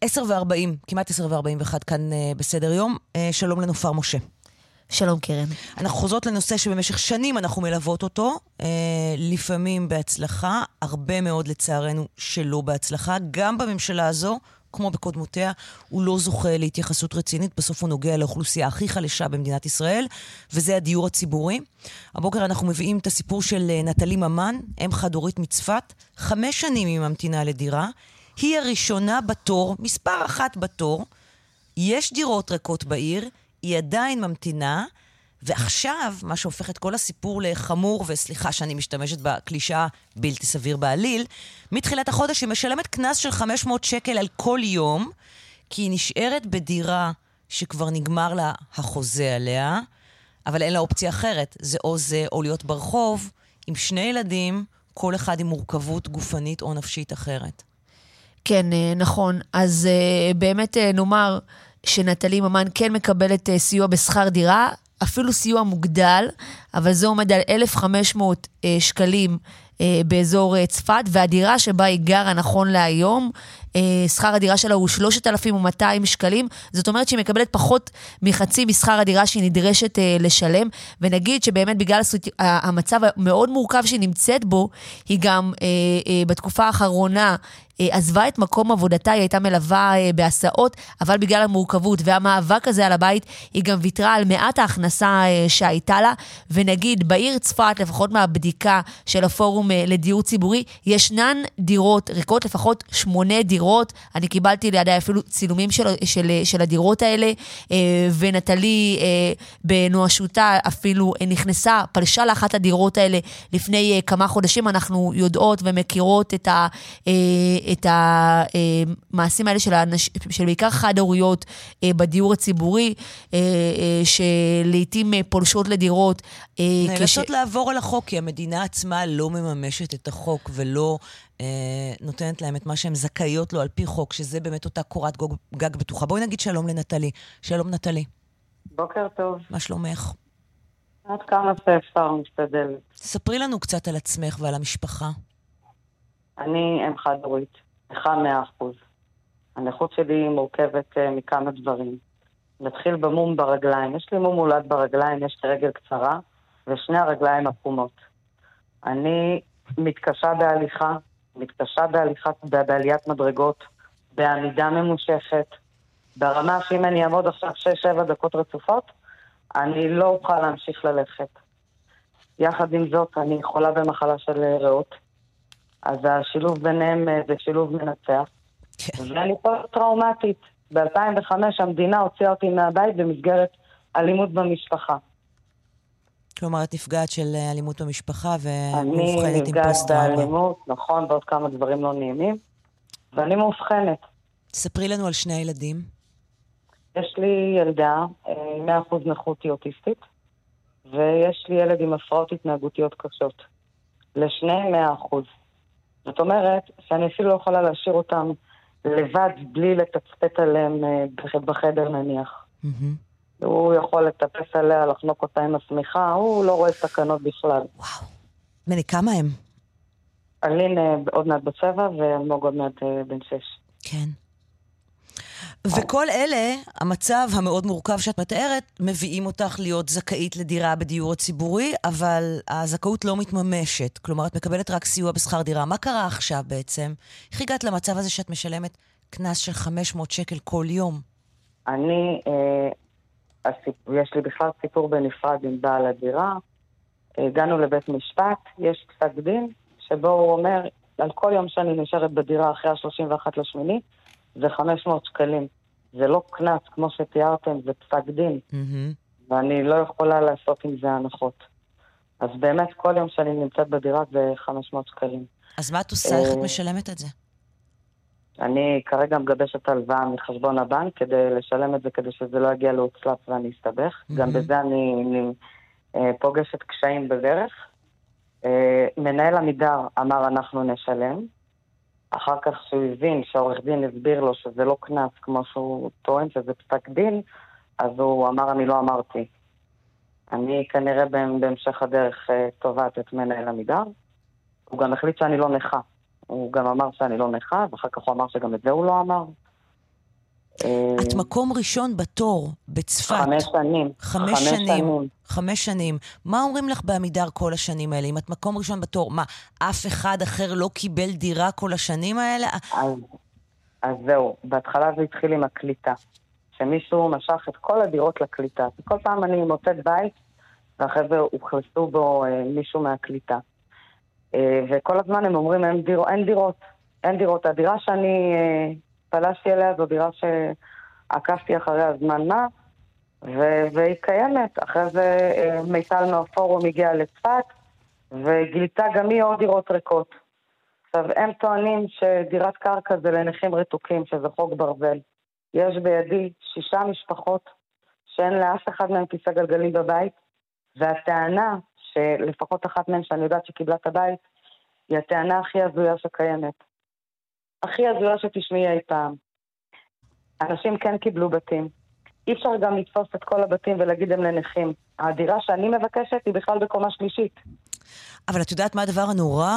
S3: 10 ו-40, כמעט 10 ו-41 כאן uh, בסדר יום. Uh, שלום לנופר משה.
S9: שלום קרן.
S3: אנחנו חוזרות לנושא שבמשך שנים אנחנו מלוות אותו, אה, לפעמים בהצלחה, הרבה מאוד לצערנו שלא בהצלחה. גם בממשלה הזו, כמו בקודמותיה, הוא לא זוכה להתייחסות רצינית. בסוף הוא נוגע לאוכלוסייה הכי חלשה במדינת ישראל, וזה הדיור הציבורי. הבוקר אנחנו מביאים את הסיפור של אה, נטלי ממן, אם חד-הורית מצפת. חמש שנים היא ממתינה לדירה. היא הראשונה בתור, מספר אחת בתור. יש דירות ריקות בעיר, היא עדיין ממתינה. ועכשיו, מה שהופך את כל הסיפור לחמור, וסליחה שאני משתמשת בקלישאה בלתי סביר בעליל, מתחילת החודש היא משלמת קנס של 500 שקל על כל יום, כי היא נשארת בדירה שכבר נגמר לה החוזה עליה, אבל אין לה אופציה אחרת. זה או זה או להיות ברחוב עם שני ילדים, כל אחד עם מורכבות גופנית או נפשית אחרת.
S9: כן, אה, נכון. אז אה, באמת אה, נאמר שנטלי ממן כן מקבלת סיוע בשכר דירה, אפילו סיוע מוגדל, אבל זה עומד על 1,500 שקלים באזור צפת, והדירה שבה היא גרה נכון להיום, שכר הדירה שלה הוא 3,200 שקלים, זאת אומרת שהיא מקבלת פחות מחצי משכר הדירה שהיא נדרשת לשלם, ונגיד שבאמת בגלל המצב המאוד מורכב שהיא נמצאת בו, היא גם בתקופה האחרונה אה, עזבה את מקום עבודתה, היא הייתה מלווה אה, בהסעות, אבל בגלל המורכבות והמאבק הזה על הבית, היא גם ויתרה על מעט ההכנסה אה, שהייתה לה. ונגיד, בעיר צפת, לפחות מהבדיקה של הפורום לדיור ציבורי, ישנן דירות ריקות, לפחות שמונה דירות. אני קיבלתי לידיי אפילו צילומים של, של, של הדירות האלה, ונטלי בנואשותה אפילו נכנסה, פלשה לאחת הדירות האלה לפני כמה חודשים. אנחנו יודעות ומכירות את ה... את המעשים האלה של, האנש, של בעיקר חד-הוריות אה, בדיור הציבורי, אה, אה, שלעיתים פולשות לדירות.
S3: נאלצות כש... לעבור על החוק, כי המדינה עצמה לא מממשת את החוק ולא נותנת להם את מה שהן זכאיות לו על פי חוק, שזה באמת אותה קורת גג, גג בטוחה. בואי נגיד שלום לנטלי. שלום נטלי.
S10: בוקר טוב.
S3: מה שלומך?
S10: עד כמה שאפשר משתדלת.
S3: ספרי לנו קצת על עצמך ועל המשפחה.
S10: אני אם חד-הורית, נכה מאה אחוז. הנכות שלי מורכבת uh, מכמה דברים. נתחיל במום ברגליים. יש לי מום מולד ברגליים, יש לי רגל קצרה, ושני הרגליים עקומות. אני מתקשה בהליכה, מתקשה בהליכה, בעליית מדרגות, בעמידה ממושכת, ברמה שאם אני אעמוד עכשיו 6-7 דקות רצופות, אני לא אוכל להמשיך ללכת. יחד עם זאת, אני חולה במחלה של ריאות. אז השילוב ביניהם אה, זה שילוב מנצח. כן. ואני פוסט-טראומטית. ב-2005 המדינה הוציאה אותי מהבית במסגרת אלימות במשפחה.
S3: כלומר, את נפגעת של אה, אלימות במשפחה ומאובחנת
S10: עם פוסט-טראומה. אני נפגעת באלימות, נכון, ועוד כמה דברים לא נעימים. ואני מאובחנת.
S3: ספרי לנו על שני הילדים.
S10: יש לי ילדה אה, עם 100% נכות אוטיסטית, ויש לי ילד עם הפרעות התנהגותיות קשות. לשניהם 100%. זאת אומרת שאני אפילו לא יכולה להשאיר אותם לבד בלי לתצפת עליהם אה, בחדר נניח. Mm-hmm. הוא יכול לטפס עליה, לחנוק אותה עם השמיכה, הוא לא רואה סכנות בכלל.
S3: וואו. בני, כמה הם?
S10: אלין עוד מעט בצבע ואלמוג עוד מעט אה, בן שש.
S3: כן. וכל אלה, המצב המאוד מורכב שאת מתארת, מביאים אותך להיות זכאית לדירה בדיור הציבורי, אבל הזכאות לא מתממשת. כלומר, את מקבלת רק סיוע בשכר דירה. מה קרה עכשיו בעצם? איך הגעת למצב הזה שאת משלמת קנס של 500 שקל כל יום?
S10: אני, אה. יש לי בכלל סיפור בנפרד עם בעל הדירה. הגענו לבית משפט, יש פסק דין, שבו הוא אומר, על כל יום שאני נשארת בדירה אחרי ה-31 לשמיני, זה 500 שקלים. זה לא קנס, כמו שתיארתם, זה פסק דין. Mm-hmm. ואני לא יכולה לעשות עם זה הנחות. אז באמת, כל יום שאני נמצאת בדירה זה 500 שקלים.
S3: אז מה את עושה? איך את אה, משלמת את זה?
S10: אני כרגע מגבשת הלוואה מחשבון הבנק כדי לשלם את זה, כדי שזה לא יגיע להוצל"פ ואני אסתבך. Mm-hmm. גם בזה אני, אני אה, פוגשת קשיים בדרך. אה, מנהל עמידר אמר אנחנו נשלם. אחר כך שהוא הבין שהעורך דין הסביר לו שזה לא קנס כמו שהוא טוען שזה פסק דין, אז הוא אמר אני לא אמרתי. אני כנראה בהמשך הדרך אה, תובעת את מנהל עמידר. הוא גם החליט שאני לא נכה. הוא גם אמר שאני לא נכה, ואחר כך הוא אמר שגם את זה הוא לא אמר. אה,
S3: את מקום ראשון בתור בצפת.
S10: חמש שנים.
S3: חמש שנים. חמש שנים. מה אומרים לך בעמידר כל השנים האלה? אם את מקום ראשון בתור, מה, אף אחד אחר לא קיבל דירה כל השנים האלה?
S10: אז, אז זהו, בהתחלה זה התחיל עם הקליטה. שמישהו משך את כל הדירות לקליטה. כל פעם אני מוצאת בית, ואחרי זה אוכלסו בו אה, מישהו מהקליטה. אה, וכל הזמן הם אומרים, אין, דיר, אין דירות. אין דירות. הדירה שאני אה, פלשתי אליה זו דירה שעקבתי אחריה זמן מה, ו- והיא קיימת. אחרי זה אה, מיטל מהפורום הגיעה לצפת, וגילתה גם היא עוד דירות ריקות. עכשיו, הם טוענים שדירת קרקע זה לנכים רתוקים, שזה חוק ברזל. יש בידי שישה משפחות שאין לאף אחד מהם כיסא גלגלים בבית, והטענה שלפחות אחת מהן שאני יודעת שקיבלה את הבית, היא הטענה הכי הזויה שקיימת. הכי הזויה שתשמעי אי פעם. אנשים כן קיבלו בתים. אי אפשר גם לתפוס את כל הבתים ולהגיד הם לנכים. הדירה שאני מבקשת היא בכלל בקומה שלישית.
S3: אבל את יודעת מה הדבר הנורא?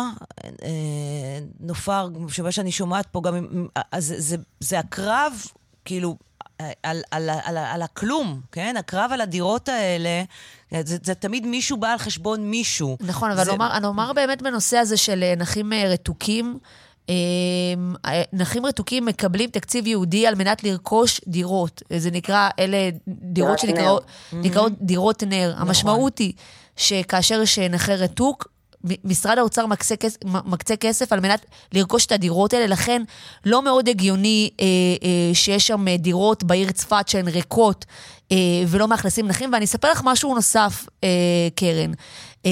S3: אה, נופר, שמה שאני שומעת פה גם, אז זה, זה, זה הקרב, כאילו, על, על, על, על הכלום, כן? הקרב על הדירות האלה, זה, זה תמיד מישהו בא על חשבון מישהו.
S9: נכון, אבל זה... נאמר, נאמר באמת בנושא הזה של נכים רתוקים, נכים רתוקים מקבלים תקציב ייעודי על מנת לרכוש דירות. זה נקרא, אלה דירות שנקראות דירות נר. המשמעות היא שכאשר יש נכה רתוק, משרד האוצר מקצה, מקצה כסף על מנת לרכוש את הדירות האלה, לכן לא מאוד הגיוני אה, אה, שיש שם דירות בעיר צפת שהן ריקות אה, ולא מאכלסים נכים. ואני אספר לך משהו נוסף, אה, קרן. אה,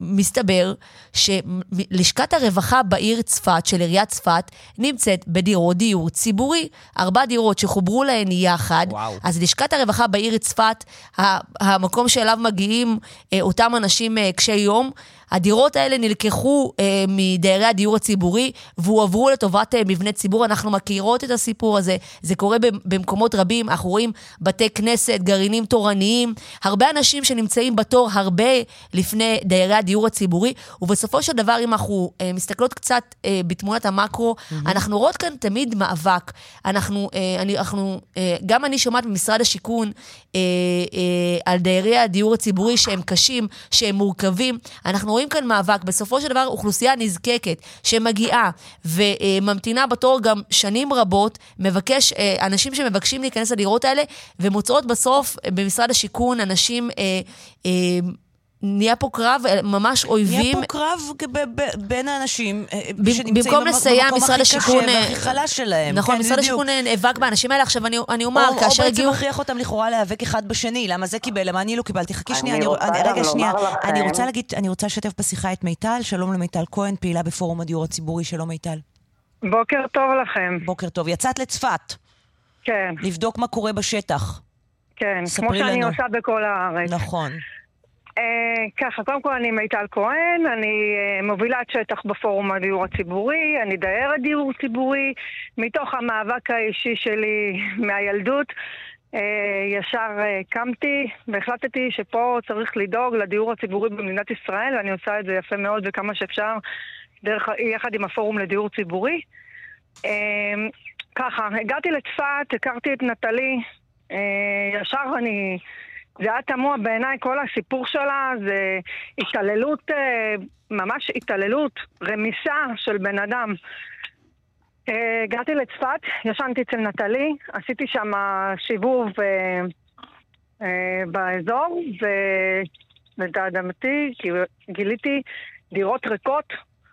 S9: מסתבר שלשכת הרווחה בעיר צפת, של עיריית צפת, נמצאת בדירות דיור ציבורי. ארבע דירות שחוברו להן יחד. וואו. אז לשכת הרווחה בעיר צפת, המקום שאליו מגיעים אה, אותם אנשים אה, קשי יום, הדירות האלה נלקחו אה, מדיירי הדיור הציבורי והועברו לטובת אה, מבני ציבור. אנחנו מכירות את הסיפור הזה, זה קורה במקומות רבים. אנחנו רואים בתי כנסת, גרעינים תורניים, הרבה אנשים שנמצאים בתור הרבה לפני דיירי הדיור הציבורי, ובסופו של דבר, אם אנחנו אה, מסתכלות קצת אה, בתמונת המקרו, mm-hmm. אנחנו רואות כאן תמיד מאבק. אנחנו, אה, אני, אנחנו, אה, גם אני שומעת ממשרד השיכון אה, אה, על דיירי הדיור הציבורי שהם קשים, שהם מורכבים. אנחנו רואים כאן מאבק. בסופו של דבר, אוכלוסייה נזקקת שמגיעה וממתינה בתור גם שנים רבות, מבקש, אה, אנשים שמבקשים להיכנס לדירות האלה, ומוצאות בסוף במשרד השיכון אנשים... אה, אה, נהיה פה קרב, אה, ממש אויבים.
S3: נהיה פה קרב בין האנשים
S9: אה, שנמצאים במקום הכי קשה
S3: והכי חלש שלהם.
S9: נכון, כן, משרד השיכון נאבק באנשים האלה. עכשיו, אני, אני אומר, או, כאשר הגיעו...
S3: או בעצם מכריח אותם לכאורה להיאבק אחד בשני. למה זה קיבל? למה אני לא קיבלתי? חכי שנייה, אני, אני, רגע, שנייה. אני רוצה להגיד, אני רוצה לשתף בשיחה את מיטל. שלום למיטל כהן, פעילה בפורום הדיור הציבורי. שלום מיטל.
S11: בוקר טוב לכם.
S3: בוקר טוב. יצאת לצפת.
S11: כן.
S3: לבדוק מה קורה בשטח.
S11: כן, כמו שאני לנו. עושה בכל הארץ.
S3: נכון.
S11: Uh, ככה, קודם כל אני מיטל כהן, אני uh, מובילת שטח בפורום הדיור הציבורי, אני דיירת דיור ציבורי, מתוך המאבק האישי שלי מהילדות. Uh, ישר קמתי והחלטתי שפה צריך לדאוג לדיור הציבורי במדינת ישראל, ואני עושה את זה יפה מאוד וכמה שאפשר, דרך, יחד עם הפורום לדיור ציבורי. ככה, הגעתי לצפת, הכרתי את נטלי, ישר אני... זה היה תמוה בעיניי, כל הסיפור שלה זה התעללות, אה, ממש התעללות, רמיסה של בן אדם. אה, הגעתי לצפת, ישנתי אצל נטלי, עשיתי שם סיבוב אה, באזור, ולתאדמתי גיליתי דירות ריקות,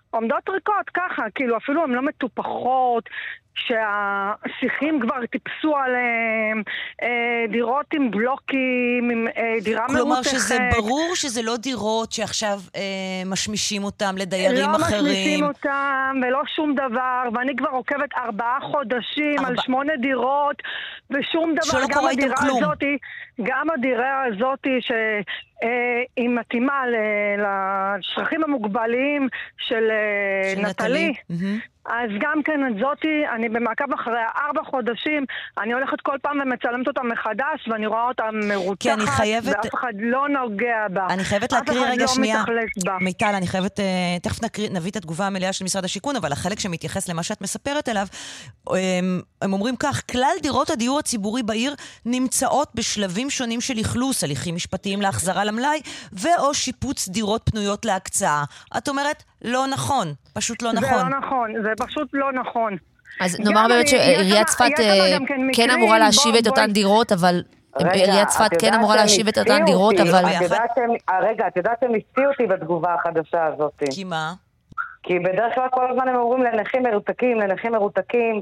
S11: עומדות ריקות ככה, כאילו אפילו הן לא מטופחות, שהשיחים כבר טיפסו עליהם, אה, דירות עם בלוקים, עם אה, דירה
S3: מרותכת. כלומר שזה ברור שזה לא דירות שעכשיו אה, משמישים אותם לדיירים
S11: לא
S3: אחרים.
S11: לא משמישים אותם ולא שום דבר, ואני כבר עוקבת ארבעה חודשים ארבע... על שמונה דירות, ושום דבר,
S3: שלא קורה איתם כלום.
S11: הזאתי, גם הדירה הזאת שהיא אה, מתאימה לשטחים המוגבליים של, אה, של נטלי. נטלי. Mm-hmm. אז גם כן את זאתי, אני במעקב אחרי ארבע חודשים, אני הולכת כל פעם ומצלמת אותה מחדש, ואני רואה אותה מרותחת,
S3: כי אני חייבת-
S11: ואף אחד לא נוגע בה.
S3: אני חייבת להקריא רגע
S11: לא
S3: שנייה. מיטל, אני חייבת, אה, תכף נקריא, נביא את התגובה המלאה של משרד השיכון, אבל החלק שמתייחס למה שאת מספרת אליו, הם, הם אומרים כך, כלל דירות הדיור הציבורי בעיר נמצאות בשלבים שונים של אכלוס, הליכים משפטיים להחזרה למלאי, ו/או שיפוץ דירות פנויות להקצאה. את אומרת, לא נכון, פשוט לא
S11: זה
S3: נכון.
S11: לא נכון, זה פשוט לא נכון.
S9: אז נאמר באמת
S11: אני-
S9: שעיריית צפת אה,
S11: כן
S9: כן אמורה להשיב את אותן דירות, אבל... עיריית צפת
S10: את
S9: כן אמורה להשיב את אותן דירות, אבל...
S10: אה, רגע, את יודעת שהם הפתיעו אותי בתגובה החדשה הזאת.
S3: כי מה?
S10: כי בדרך כלל כל הזמן הם אומרים לנכים מרותקים, לנכים מרותקים,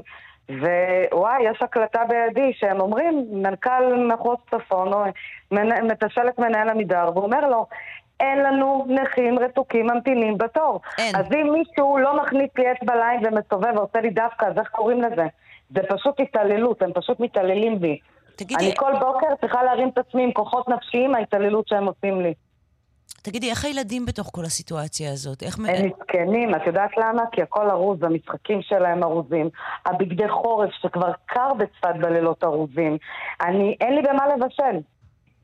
S10: ווואי, יש הקלטה בידי שהם אומרים, מנכ"ל מחוז צפון, מתשאל את מנהל עמידר, והוא אומר לו, אין לנו נכים רתוקים ממתינים בתור.
S3: אין.
S10: אז אם מישהו לא מכניס לי אצבע לעין ומסתובב ועושה לי דווקא, אז איך קוראים לזה? זה פשוט התעללות, הם פשוט מתעללים בי.
S3: תגידי,
S10: אני כל בוקר צריכה להרים את עצמי עם כוחות נפשיים מההתעללות שהם עושים לי.
S3: תגידי, איך הילדים בתוך כל הסיטואציה הזאת? איך...
S10: הם מסכנים, את יודעת למה? כי הכל ארוז, המשחקים שלהם ארוזים. הבגדי חורף שכבר קר בצפת בלילות ארוזים. אני, אין לי במה לבשל.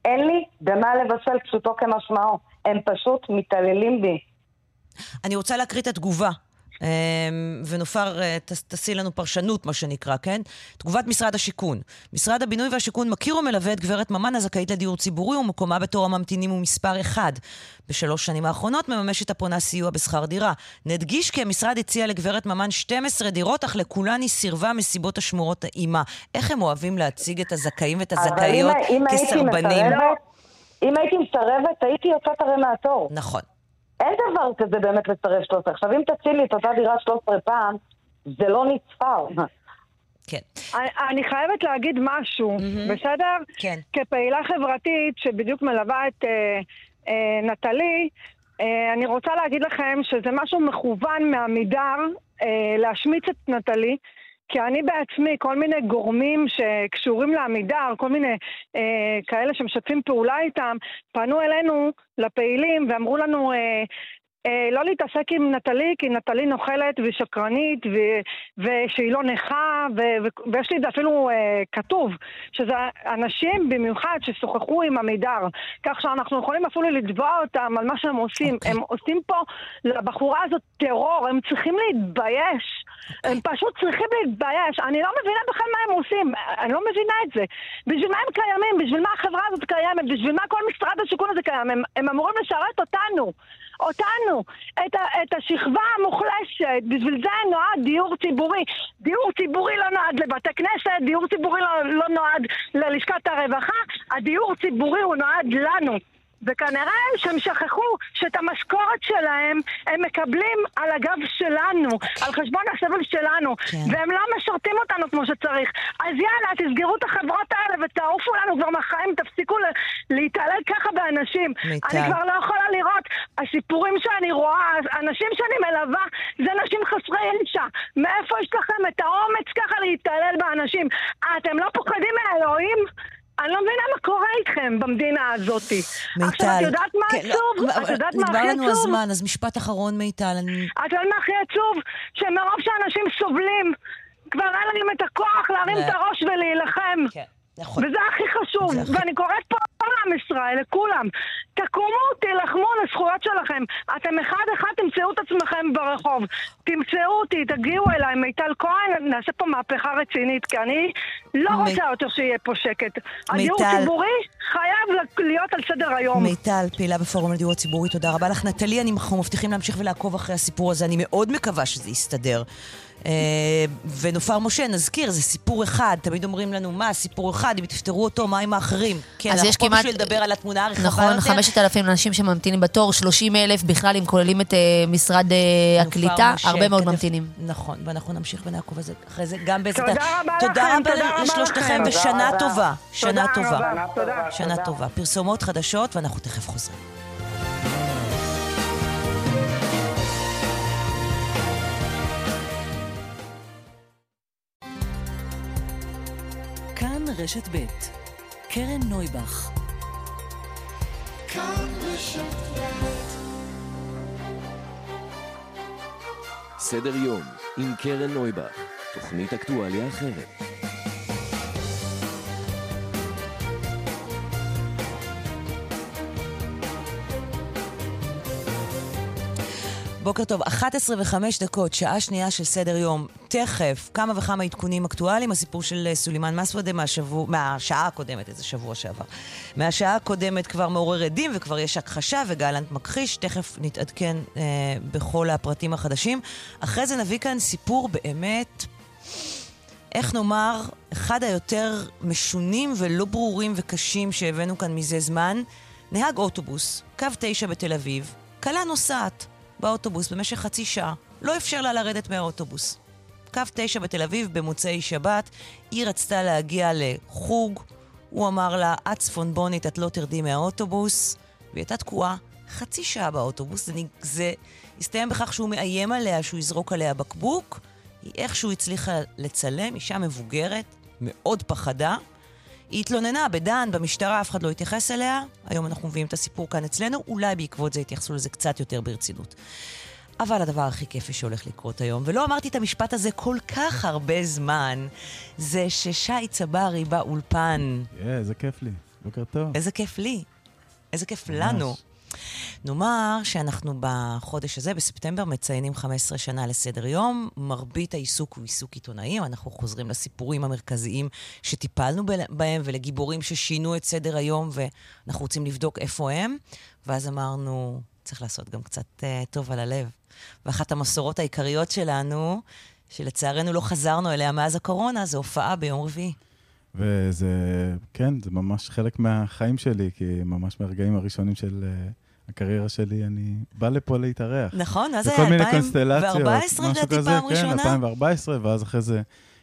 S10: אין לי במה לבשל, פשוטו כמשמעו. הם פשוט מתעללים בי.
S3: אני רוצה להקריא את התגובה. אמ, ונופר, אה, תעשי לנו פרשנות, מה שנקרא, כן? תגובת משרד השיכון. משרד הבינוי והשיכון מכיר ומלווה את גברת ממן הזכאית לדיור ציבורי ומקומה בתור הממתינים הוא מספר אחד. בשלוש שנים האחרונות מממשת הפונה סיוע בשכר דירה. נדגיש כי המשרד הציע לגברת ממן 12 דירות, אך לכולן היא סירבה מסיבות השמורות עימה. איך הם אוהבים להציג את הזכאים ואת הזכאיות
S10: אבל אם, אם הייתי
S3: כסרבנים?
S10: מסרבת, אם הייתי מסרבת, הייתי יוצאת הרי מהתור.
S3: נכון.
S10: אין דבר כזה באמת לסרב 13. עכשיו, אם תציל לי את אותה דירה 13 פעם, זה לא נצפר.
S3: כן.
S11: אני- אני חייבת להגיד משהו, בסדר?
S3: כן.
S11: כפעילה חברתית שבדיוק מלווה את אה, אה, נטלי, אה, אני רוצה להגיד לכם שזה משהו מכוון מעמידר אה, להשמיץ את נטלי. כי אני בעצמי, כל מיני גורמים שקשורים לעמידר, כל מיני אה, כאלה שמשתפים פעולה איתם, פנו אלינו, לפעילים, ואמרו לנו, אה, לא להתעסק עם נטלי, כי נטלי נוכלת ושקרנית, ו- ושהיא לא נכה, ו- ו- ויש לי את זה אפילו אה, כתוב, שזה אנשים במיוחד ששוחחו עם עמידר, כך שאנחנו יכולים אפילו לתבוע אותם על מה שהם עושים.
S3: אוקיי.
S11: הם עושים פה לבחורה הזאת טרור, הם צריכים להתבייש. הם פשוט צריכים להתבייש. אני לא מבינה בכלל מה הם עושים, אני לא מבינה את זה. בשביל מה הם קיימים? בשביל מה החברה הזאת קיימת? בשביל מה כל משרד השיכון הזה קיים? הם, הם אמורים לשרת אותנו. אותנו, את, ה, את השכבה המוחלשת, בשביל זה נועד דיור ציבורי. דיור ציבורי לא נועד לבתי כנסת, דיור ציבורי לא, לא נועד ללשכת הרווחה, הדיור ציבורי הוא נועד לנו. וכנראה שהם שכחו שאת המשכורת שלהם הם מקבלים על הגב שלנו, על חשבון הסבל שלנו,
S3: כן.
S11: והם לא משרתים אותנו כמו שצריך. אז יאללה, תסגרו את החברות האלה ותעופו לנו כבר מהחיים, תפסיקו להתעלל ככה באנשים.
S3: מיטל.
S11: אני כבר לא יכולה לראות. הסיפורים שאני רואה, אנשים שאני מלווה, זה נשים חסרי ישע. מאיפה יש לכם את האומץ ככה להתעלל באנשים? אתם לא פוחדים מאלוהים? אני לא מבינה מה קורה איתכם במדינה הזאת. עכשיו,
S3: מיטל.
S11: את יודעת מה
S3: כן, לא,
S11: עצוב? את יודעת מה
S3: נגמר
S11: הכי
S3: לנו
S11: עצוב?
S3: הזמן, אז משפט אחרון, מיטל. אני...
S11: את יודעת מה הכי עצוב? שמרוב שאנשים סובלים, כבר אין להם את הכוח להרים את הראש ולהילחם.
S3: כן, נכון.
S11: וזה הכי חשוב,
S3: זה
S11: ואני קוראת פה לעם ישראל, לכולם, תקומו, תילחמו על הזכויות שלכם. אתם אחד-אחד תמצאו את עצמכם ברחוב. תמצאו אותי, תגיעו אליי, מיטל כהן, נעשה פה מהפכה רצינית, כי אני לא
S3: מי-
S11: רוצה יותר שיהיה פה שקט. הדיור
S3: מיטל.
S11: ציבורי חייב להיות על סדר היום.
S3: מיטל, פעילה בפורום לדיור הציבורי, תודה רבה לך. נטלי, אנחנו מבטיחים להמשיך ולעקוב אחרי הסיפור הזה, אני מאוד מקווה שזה יסתדר. אה, ונופר משה, נזכיר, זה סיפור אחד, תמיד אומרים לנו, מה, סיפור אחד, אם תפתרו אותו, מה עם האחרים? כן,
S9: אז
S3: אנחנו
S9: יש
S3: פה
S9: כמעט-
S3: בשביל לדבר על התמונה הרחבה
S9: נכון,
S3: יותר.
S9: 5,000 אנשים שממתינים בתור, 30 אלף בכלל, אם כוללים את אה, משרד
S3: נופר
S9: הקליטה,
S3: משה,
S9: הרבה מאוד ממתינים.
S3: נכון, ואנחנו נמשיך ונעקוב אחרי זה- אחרי זה גם בעזרת...
S11: תודה רבה
S3: תודה
S11: לכם, תודה רבה
S3: לשלושתכם. ושנה. טובה. שנה טובה. שנה טובה. פרסומות חדשות, ואנחנו תכף חוזרים.
S1: רשת ב' קרן נויבך
S2: סדר יום עם קרן נויבך, תוכנית אקטואליה אחרת.
S3: בוקר טוב, 11 וחמש דקות, שעה שנייה של סדר יום. תכף, כמה וכמה עדכונים אקטואליים, הסיפור של אה, סולימאן מסוודה מהשבוע, מהשעה הקודמת, איזה שבוע שעבר. מהשעה הקודמת כבר מעורר עדים וכבר יש הכחשה וגלנט מכחיש, תכף נתעדכן אה, בכל הפרטים החדשים. אחרי זה נביא כאן סיפור באמת, איך נאמר, אחד היותר משונים ולא ברורים וקשים שהבאנו כאן מזה זמן. נהג אוטובוס, קו 9 בתל אביב, כלה נוסעת. באוטובוס במשך חצי שעה. לא אפשר לה לרדת מהאוטובוס. קו 9 בתל אביב במוצאי שבת, היא רצתה להגיע לחוג, הוא אמר לה, את צפונבונית, את לא תרדי מהאוטובוס, והיא הייתה תקועה חצי שעה באוטובוס. זה, זה הסתיים בכך שהוא מאיים עליה שהוא יזרוק עליה בקבוק. היא איכשהו הצליחה לצלם, אישה מבוגרת, מאוד פחדה. היא התלוננה בדן, במשטרה, אף אחד לא התייחס אליה. היום אנחנו מביאים את הסיפור כאן אצלנו, אולי בעקבות זה יתייחסו לזה קצת יותר ברצינות. אבל הדבר הכי כיפי שהולך לקרות היום, ולא אמרתי את המשפט הזה כל כך הרבה זמן, זה ששי צברי באולפן.
S12: אה, איזה כיף לי. בוקר טוב.
S3: איזה כיף לי. איזה כיף ממש. לנו. נאמר שאנחנו בחודש הזה, בספטמבר, מציינים 15 שנה לסדר יום. מרבית העיסוק הוא עיסוק עיתונאי, אנחנו חוזרים לסיפורים המרכזיים שטיפלנו בהם ולגיבורים ששינו את סדר היום, ואנחנו רוצים לבדוק איפה הם. ואז אמרנו, צריך לעשות גם קצת uh, טוב על הלב. ואחת המסורות העיקריות שלנו, שלצערנו לא חזרנו אליה מאז הקורונה, זו הופעה ביום רביעי.
S12: וזה, כן, זה ממש חלק מהחיים שלי, כי ממש מהרגעים הראשונים של... Uh... הקריירה שלי, אני בא לפה להתארח.
S3: נכון, אז זה 2014 לדעתי פעם
S12: כן,
S3: ראשונה?
S12: כן, 2014, ואז אחרי זה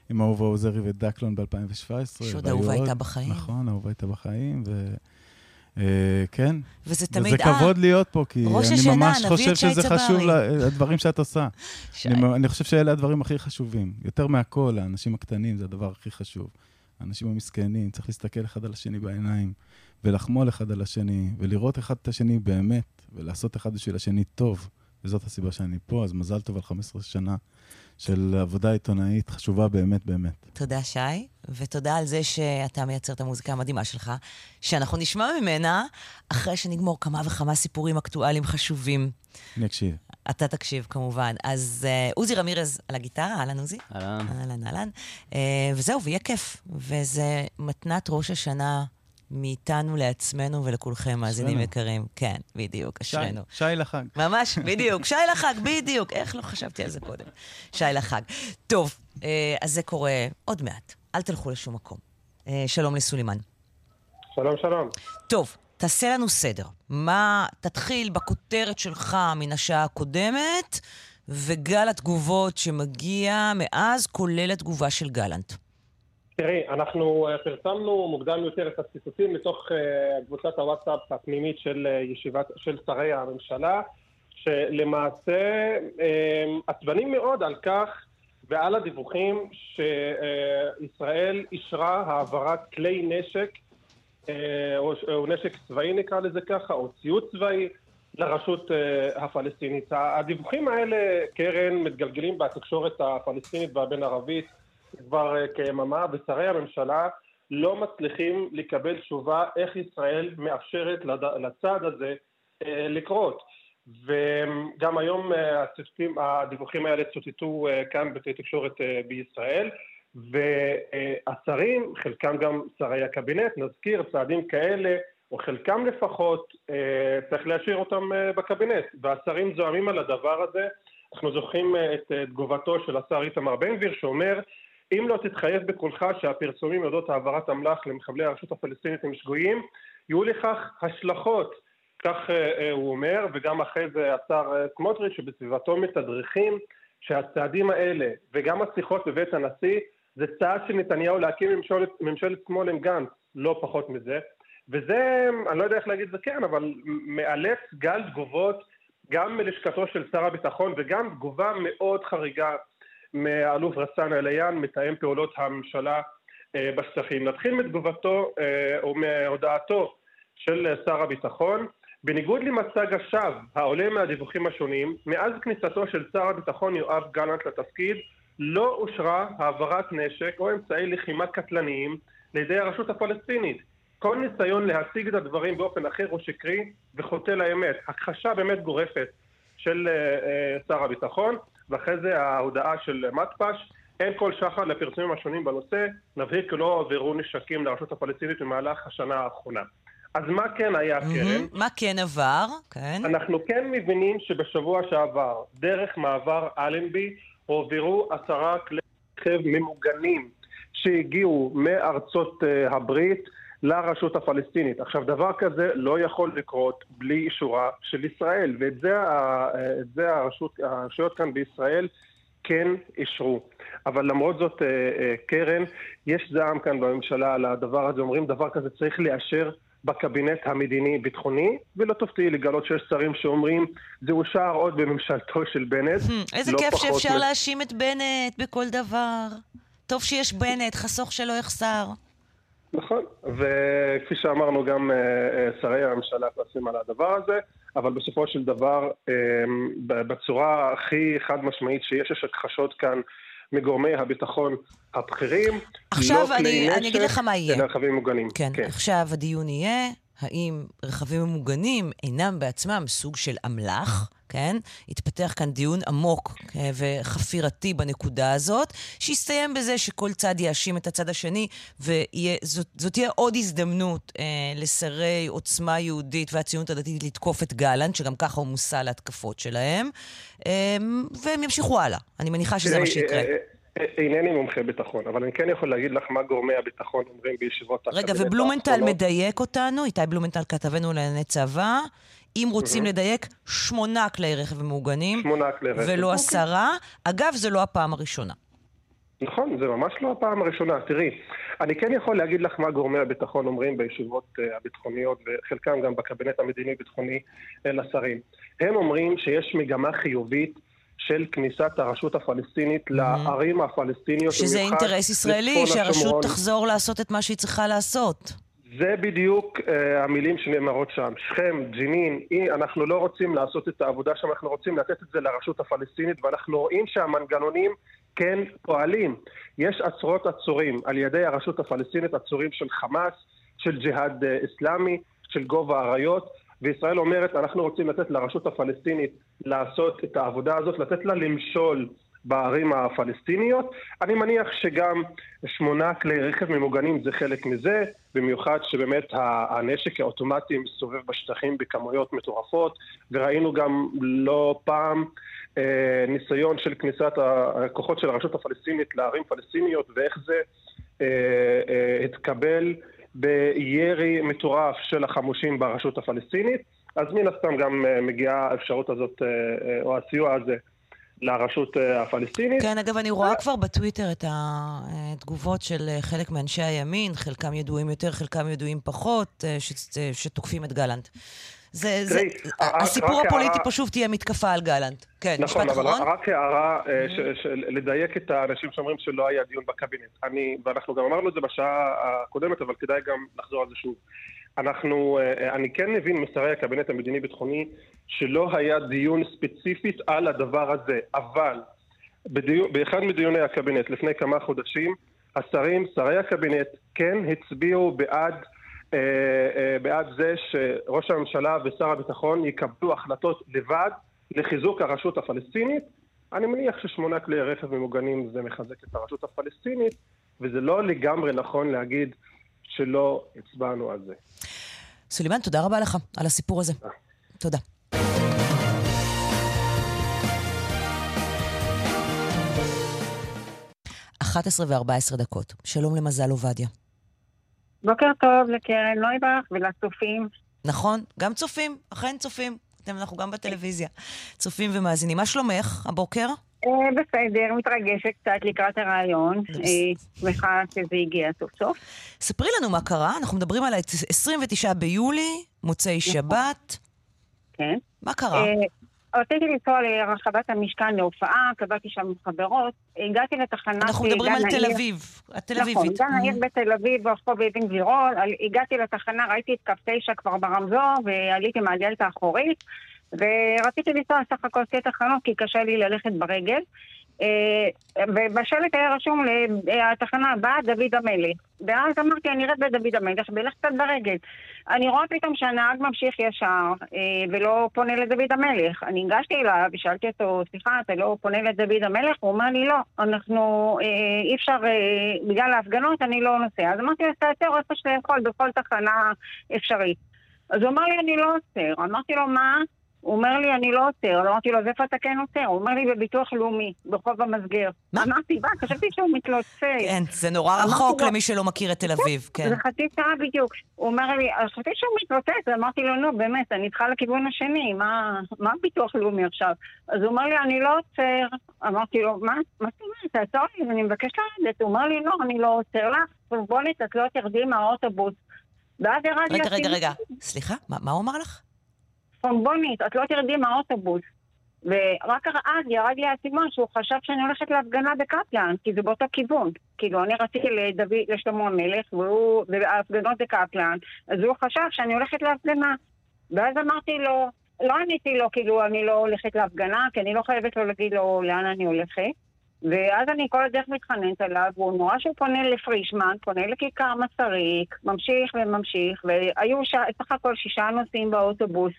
S12: עם אהובה עוזרי ודקלון ב-2017.
S3: שעוד אהובה הייתה בחיים.
S12: נכון, אהובה הייתה בחיים, ו... אה, כן.
S3: וזה תמיד...
S12: וזה כבוד להיות פה, כי אני ממש חושב שזה חשוב, הדברים שאת עושה. אני, אני חושב שאלה הדברים הכי חשובים. יותר מהכל, האנשים הקטנים זה הדבר הכי חשוב. האנשים המסכנים, צריך להסתכל אחד על השני בעיניים. ולחמול אחד על השני, ולראות אחד את השני באמת, ולעשות אחד בשביל השני טוב. וזאת הסיבה שאני פה, אז מזל טוב על 15 שנה של עבודה עיתונאית חשובה באמת באמת.
S3: תודה, שי, ותודה על זה שאתה מייצר את המוזיקה המדהימה שלך, שאנחנו נשמע ממנה אחרי שנגמור כמה וכמה סיפורים אקטואליים חשובים.
S12: אני אקשיב.
S3: אתה תקשיב, כמובן. אז uh, עוזי רמירז על הגיטרה, אהלן עוזי.
S13: אהלן.
S3: אהלן, אהלן. Uh, וזהו, ויהיה כיף. וזה מתנת ראש השנה מאיתנו לעצמנו ולכולכם, מאזינים יקרים. כן, בדיוק, אשרינו.
S12: שי, שי לחג.
S3: ממש, בדיוק, שי לחג, בדיוק. איך לא חשבתי על זה קודם? שי לחג. טוב, אה, אז זה קורה עוד מעט. אל תלכו לשום מקום. אה, שלום לסולימן.
S7: שלום, שלום.
S3: טוב, תעשה לנו סדר. מה, תתחיל בכותרת שלך מן השעה הקודמת, וגל התגובות שמגיע מאז, כולל התגובה של גלנט.
S7: תראי, אנחנו אה, פרסמנו מוקדם יותר את הציטוטים מתוך אה, קבוצת הוואטסאפ הפנימית של אה, ישיבת, של שרי הממשלה, שלמעשה עצבנים מאוד על כך ועל הדיווחים שישראל אישרה העברת כלי נשק, או, או נשק צבאי נקרא לזה ככה, או ציוד צבאי, לרשות הפלסטינית. הדיווחים האלה, קרן, מתגלגלים בתקשורת הפלסטינית והבין-ערבית כבר אה, כיממה, ושרי הממשלה לא מצליחים לקבל תשובה איך ישראל מאפשרת לצעד הזה אה, לקרות. וגם היום אה, הדיווחים האלה צוטטו כאן בכלי תקשורת בישראל, והשרים, חלקם גם שרי הקבינט, נזכיר צעדים כאלה, או חלקם לפחות, צריך להשאיר אותם בקבינט, והשרים זועמים על הדבר הזה. אנחנו זוכרים את תגובתו של השר איתמר בן גביר שאומר אם לא תתחייב בקולך שהפרסומים אודות העברת אמל"ח למחבלי הרשות הפלסטינית הם שגויים, יהיו לכך השלכות. כך הוא אומר, וגם אחרי זה השר סמוטריץ' שבסביבתו מתדרכים שהצעדים האלה וגם השיחות בבית הנשיא זה צעד של נתניהו להקים ממשלת, ממשלת שמאל עם גנץ, לא פחות מזה. וזה, אני לא יודע איך להגיד את זה כן, אבל מאלץ גל תגובות גם מלשכתו של שר הביטחון וגם תגובה מאוד חריגה מאלוף רסאן אליאן, מתאם פעולות הממשלה אה, בשטחים. נתחיל מתגובתו אה, או מהודעתו של שר הביטחון. בניגוד למצג השווא העולה מהדיווחים השונים, מאז כניסתו של שר הביטחון יואב גלנט לתפקיד לא אושרה העברת נשק או אמצעי לחימה קטלניים לידי הרשות הפלסטינית. כל ניסיון להציג את הדברים באופן אחר הוא שקרי וחוטא לאמת. הכחשה באמת גורפת של uh, uh, שר הביטחון, ואחרי זה ההודעה של מתפ"ש. אין כל שחר לפרסומים השונים בנושא, נבהיר כי לא עברו נשקים לרשות הפלסטינית במהלך השנה האחרונה. אז מה כן היה, קרן?
S3: מה כן עבר? כן.
S7: אנחנו כן מבינים שבשבוע שעבר, דרך מעבר אלנבי, הועברו עשרה כלי רכב ממוגנים שהגיעו מארצות uh, הברית לרשות הפלסטינית. עכשיו, דבר כזה לא יכול לקרות בלי אישורה של ישראל, ואת זה, זה הרשות, הרשויות כאן בישראל כן אישרו. אבל למרות זאת, אה, אה, קרן, יש זעם כאן בממשלה על הדבר הזה. אומרים דבר כזה צריך לאשר בקבינט המדיני-ביטחוני, ולא תופתעי לגלות שיש שרים שאומרים, זה אושר עוד בממשלתו של בנט.
S3: Hmm, איזה לא כיף שאפשר מ... להאשים את בנט בכל דבר. טוב שיש בנט, חסוך שלא יחסר.
S7: נכון, וכפי שאמרנו, גם uh, שרי הממשלה כועסים על הדבר הזה, אבל בסופו של דבר, um, בצורה הכי חד משמעית שיש, יש הכחשות כאן מגורמי הביטחון הבכירים.
S3: עכשיו לא אני, אני אגיד לך מה יהיה.
S7: רכבים מוגנים.
S3: כן, כן, עכשיו הדיון יהיה, האם רכבים ממוגנים אינם בעצמם סוג של אמל"ח? כן? התפתח כאן דיון עמוק אה, וחפירתי בנקודה הזאת, שיסתיים בזה שכל צד יאשים את הצד השני, וזאת תהיה עוד הזדמנות אה, לשרי עוצמה יהודית והציונות הדתית לתקוף את גלנט, שגם ככה הוא מושא להתקפות שלהם, אה, והם ימשיכו הלאה. אני מניחה שזה מה שיקרה. אה,
S7: אה, אינני מומחה ביטחון, אבל אני כן יכול להגיד לך מה גורמי הביטחון אומרים בישיבות
S3: רגע, ובלומנטל מדייק אותנו, איתי בלומנטל כתבנו לענייני צבא, אם רוצים לדייק, שמונה כלי רכב ממוגנים.
S7: שמונה כלי רכב.
S3: ולא אוקיי. עשרה. אגב, זה לא הפעם הראשונה.
S7: נכון, זה ממש לא הפעם הראשונה. תראי, אני כן יכול להגיד לך מה גורמי הביטחון אומרים בישיבות uh, הביטחוניות, וחלקם גם בקבינט המדיני-ביטחוני לשרים. הם אומרים שיש מגמה חיובית של כניסת הרשות הפלסטינית mm-hmm. לערים הפלסטיניות.
S3: שזה אינטרס ישראלי, שהרשות תחזור לעשות את מה שהיא צריכה לעשות.
S7: זה בדיוק uh, המילים שנאמרות שם. שכם, ג'נין, אנחנו לא רוצים לעשות את העבודה שם, אנחנו רוצים לתת את זה לרשות הפלסטינית, ואנחנו רואים שהמנגנונים כן פועלים. יש עשרות עצורים על ידי הרשות הפלסטינית, עצורים של חמאס, של ג'יהאד uh, אסלאמי, של גובה האריות, וישראל אומרת, אנחנו רוצים לתת לרשות הפלסטינית לעשות את העבודה הזאת, לתת לה למשול בערים הפלסטיניות. אני מניח שגם שמונה כלי רכב ממוגנים זה חלק מזה, במיוחד שבאמת הנשק האוטומטי מסתובב בשטחים בכמויות מטורפות, וראינו גם לא פעם אה, ניסיון של כניסת הכוחות של הרשות הפלסטינית לערים פלסטיניות, ואיך זה אה, אה, התקבל בירי מטורף של החמושים ברשות הפלסטינית. אז מן הסתם גם אה, מגיעה האפשרות הזאת, אה, אה, או הסיוע הזה, לרשות הפלסטינית.
S3: כן, אגב, אני רואה כבר בטוויטר את התגובות של חלק מאנשי הימין, חלקם ידועים יותר, חלקם ידועים פחות, שתוקפים את גלנט. זה, זה, הסיפור הפוליטי פשוט תהיה מתקפה על גלנט. כן,
S7: נכון,
S3: משפט
S7: אחרון.
S3: נכון,
S7: אבל רק הערה, mm-hmm. לדייק את האנשים שאומרים שלא היה דיון בקבינט. אני, ואנחנו גם אמרנו את זה בשעה הקודמת, אבל כדאי גם לחזור על זה שוב. אנחנו, אה, אני כן מבין משרי הקבינט המדיני-ביטחוני שלא היה דיון ספציפית על הדבר הזה, אבל בדיו, באחד מדיוני הקבינט לפני כמה חודשים, השרים, שרי הקבינט, כן הצביעו בעד, אה, אה, בעד זה שראש הממשלה ושר הביטחון יקבלו החלטות לבד לחיזוק הרשות הפלסטינית. אני מניח ששמונה כלי רכב ממוגנים זה מחזק את הרשות הפלסטינית, וזה לא לגמרי נכון להגיד שלא הצבענו על זה.
S3: סולימאן, תודה רבה לך על הסיפור הזה. תודה. עשרה וארבע עשרה דקות. שלום למזל עובדיה.
S13: בוקר טוב לקרן נויבך ולצופים.
S3: נכון, גם צופים, אכן צופים. אנחנו גם בטלוויזיה. צופים ומאזינים. מה שלומך הבוקר?
S13: אה, בסדר, מתרגשת קצת לקראת הרעיון. אה, שמחה שזה הגיע סוף סוף.
S3: ספרי לנו מה קרה, אנחנו מדברים על ה-29 ביולי, מוצאי נכון. שבת.
S13: כן.
S3: מה קרה? אה,
S13: רציתי לנסוע לרחבת המשכן להופעה, קבעתי שם חברות, הגעתי לתחנה...
S3: אנחנו מדברים על תל אביב, התל אביבית. נכון,
S13: גן העיר בתל אביב, ברחוב אבן גבירול, הגעתי לתחנה, ראיתי את קו 9 כבר ברמזור, ועליתי מהדלת האחורית, ורציתי לנסוע סך הכל שתי תחנות, כי קשה לי ללכת ברגל. אה, ובשלט היה רשום לתחנה הבאה דוד המלך. ואז אמרתי, אני ארד בדוד המלך ואלך קצת ברגל. אני רואה פתאום שהנהג ממשיך ישר אה, ולא פונה לדוד המלך. אני הגשתי אליו ושאלתי אותו, סליחה, אתה לא פונה לדוד המלך? הוא אומר לי, לא, אנחנו, אה, אי אפשר, בגלל ההפגנות אני לא נוסע. אז אמרתי, אז תעצר איפה שאתה יכול, בכל תחנה אפשרית. אז הוא אמר לי, אני לא עוצר. אמרתי לו, מה? הוא אומר לי, אני לא עוצר. אמרתי לו, אז איפה אתה כן עוצר? הוא אומר לי, בביטוח לאומי, ברחוב המסגר. מה? אמרתי, מה? חשבתי שהוא מתלוצץ.
S3: כן, זה נורא רחוק למי שלא מכיר את תל אביב, כן.
S13: זה חצי שעה בדיוק. הוא אומר לי, חשבתי שהוא מתלוצץ. אמרתי לו, נו, באמת, אני צריכה לכיוון השני, מה ביטוח לאומי עכשיו? אז הוא אומר לי, אני לא עוצר. אמרתי לו, מה? מה זאת אומרת? תעצור לי, אני מבקש לרדת. הוא אומר לי, לא, אני לא עוצר לך. בוא נתת, לא תרדי מהאוטובוס. ואז.
S3: רגע, רגע, רגע. סליחה, מה הוא אמר לך?
S13: צפונבונית, את לא תרדי מהאוטובוס. ורק אז ירד לי האסימון שהוא חשב שאני הולכת להפגנה בקפלן, כי זה באותו כיוון. כאילו, אני רציתי לדוד, לשלמה המלך, והוא, וההפגנות בקפלן, אז הוא חשב שאני הולכת להפגנה. ואז אמרתי לו, לא עניתי לו, כאילו, אני לא הולכת להפגנה, כי אני לא חייבת לו להגיד לו לאן אני הולכת. ואז אני כל הדרך מתחננת עליו, והוא נורא שהוא פונה לפרישמן, פונה לכיכר מסריק, ממשיך וממשיך, והיו ש... סך הכל שישה נוסעים באוטובוס.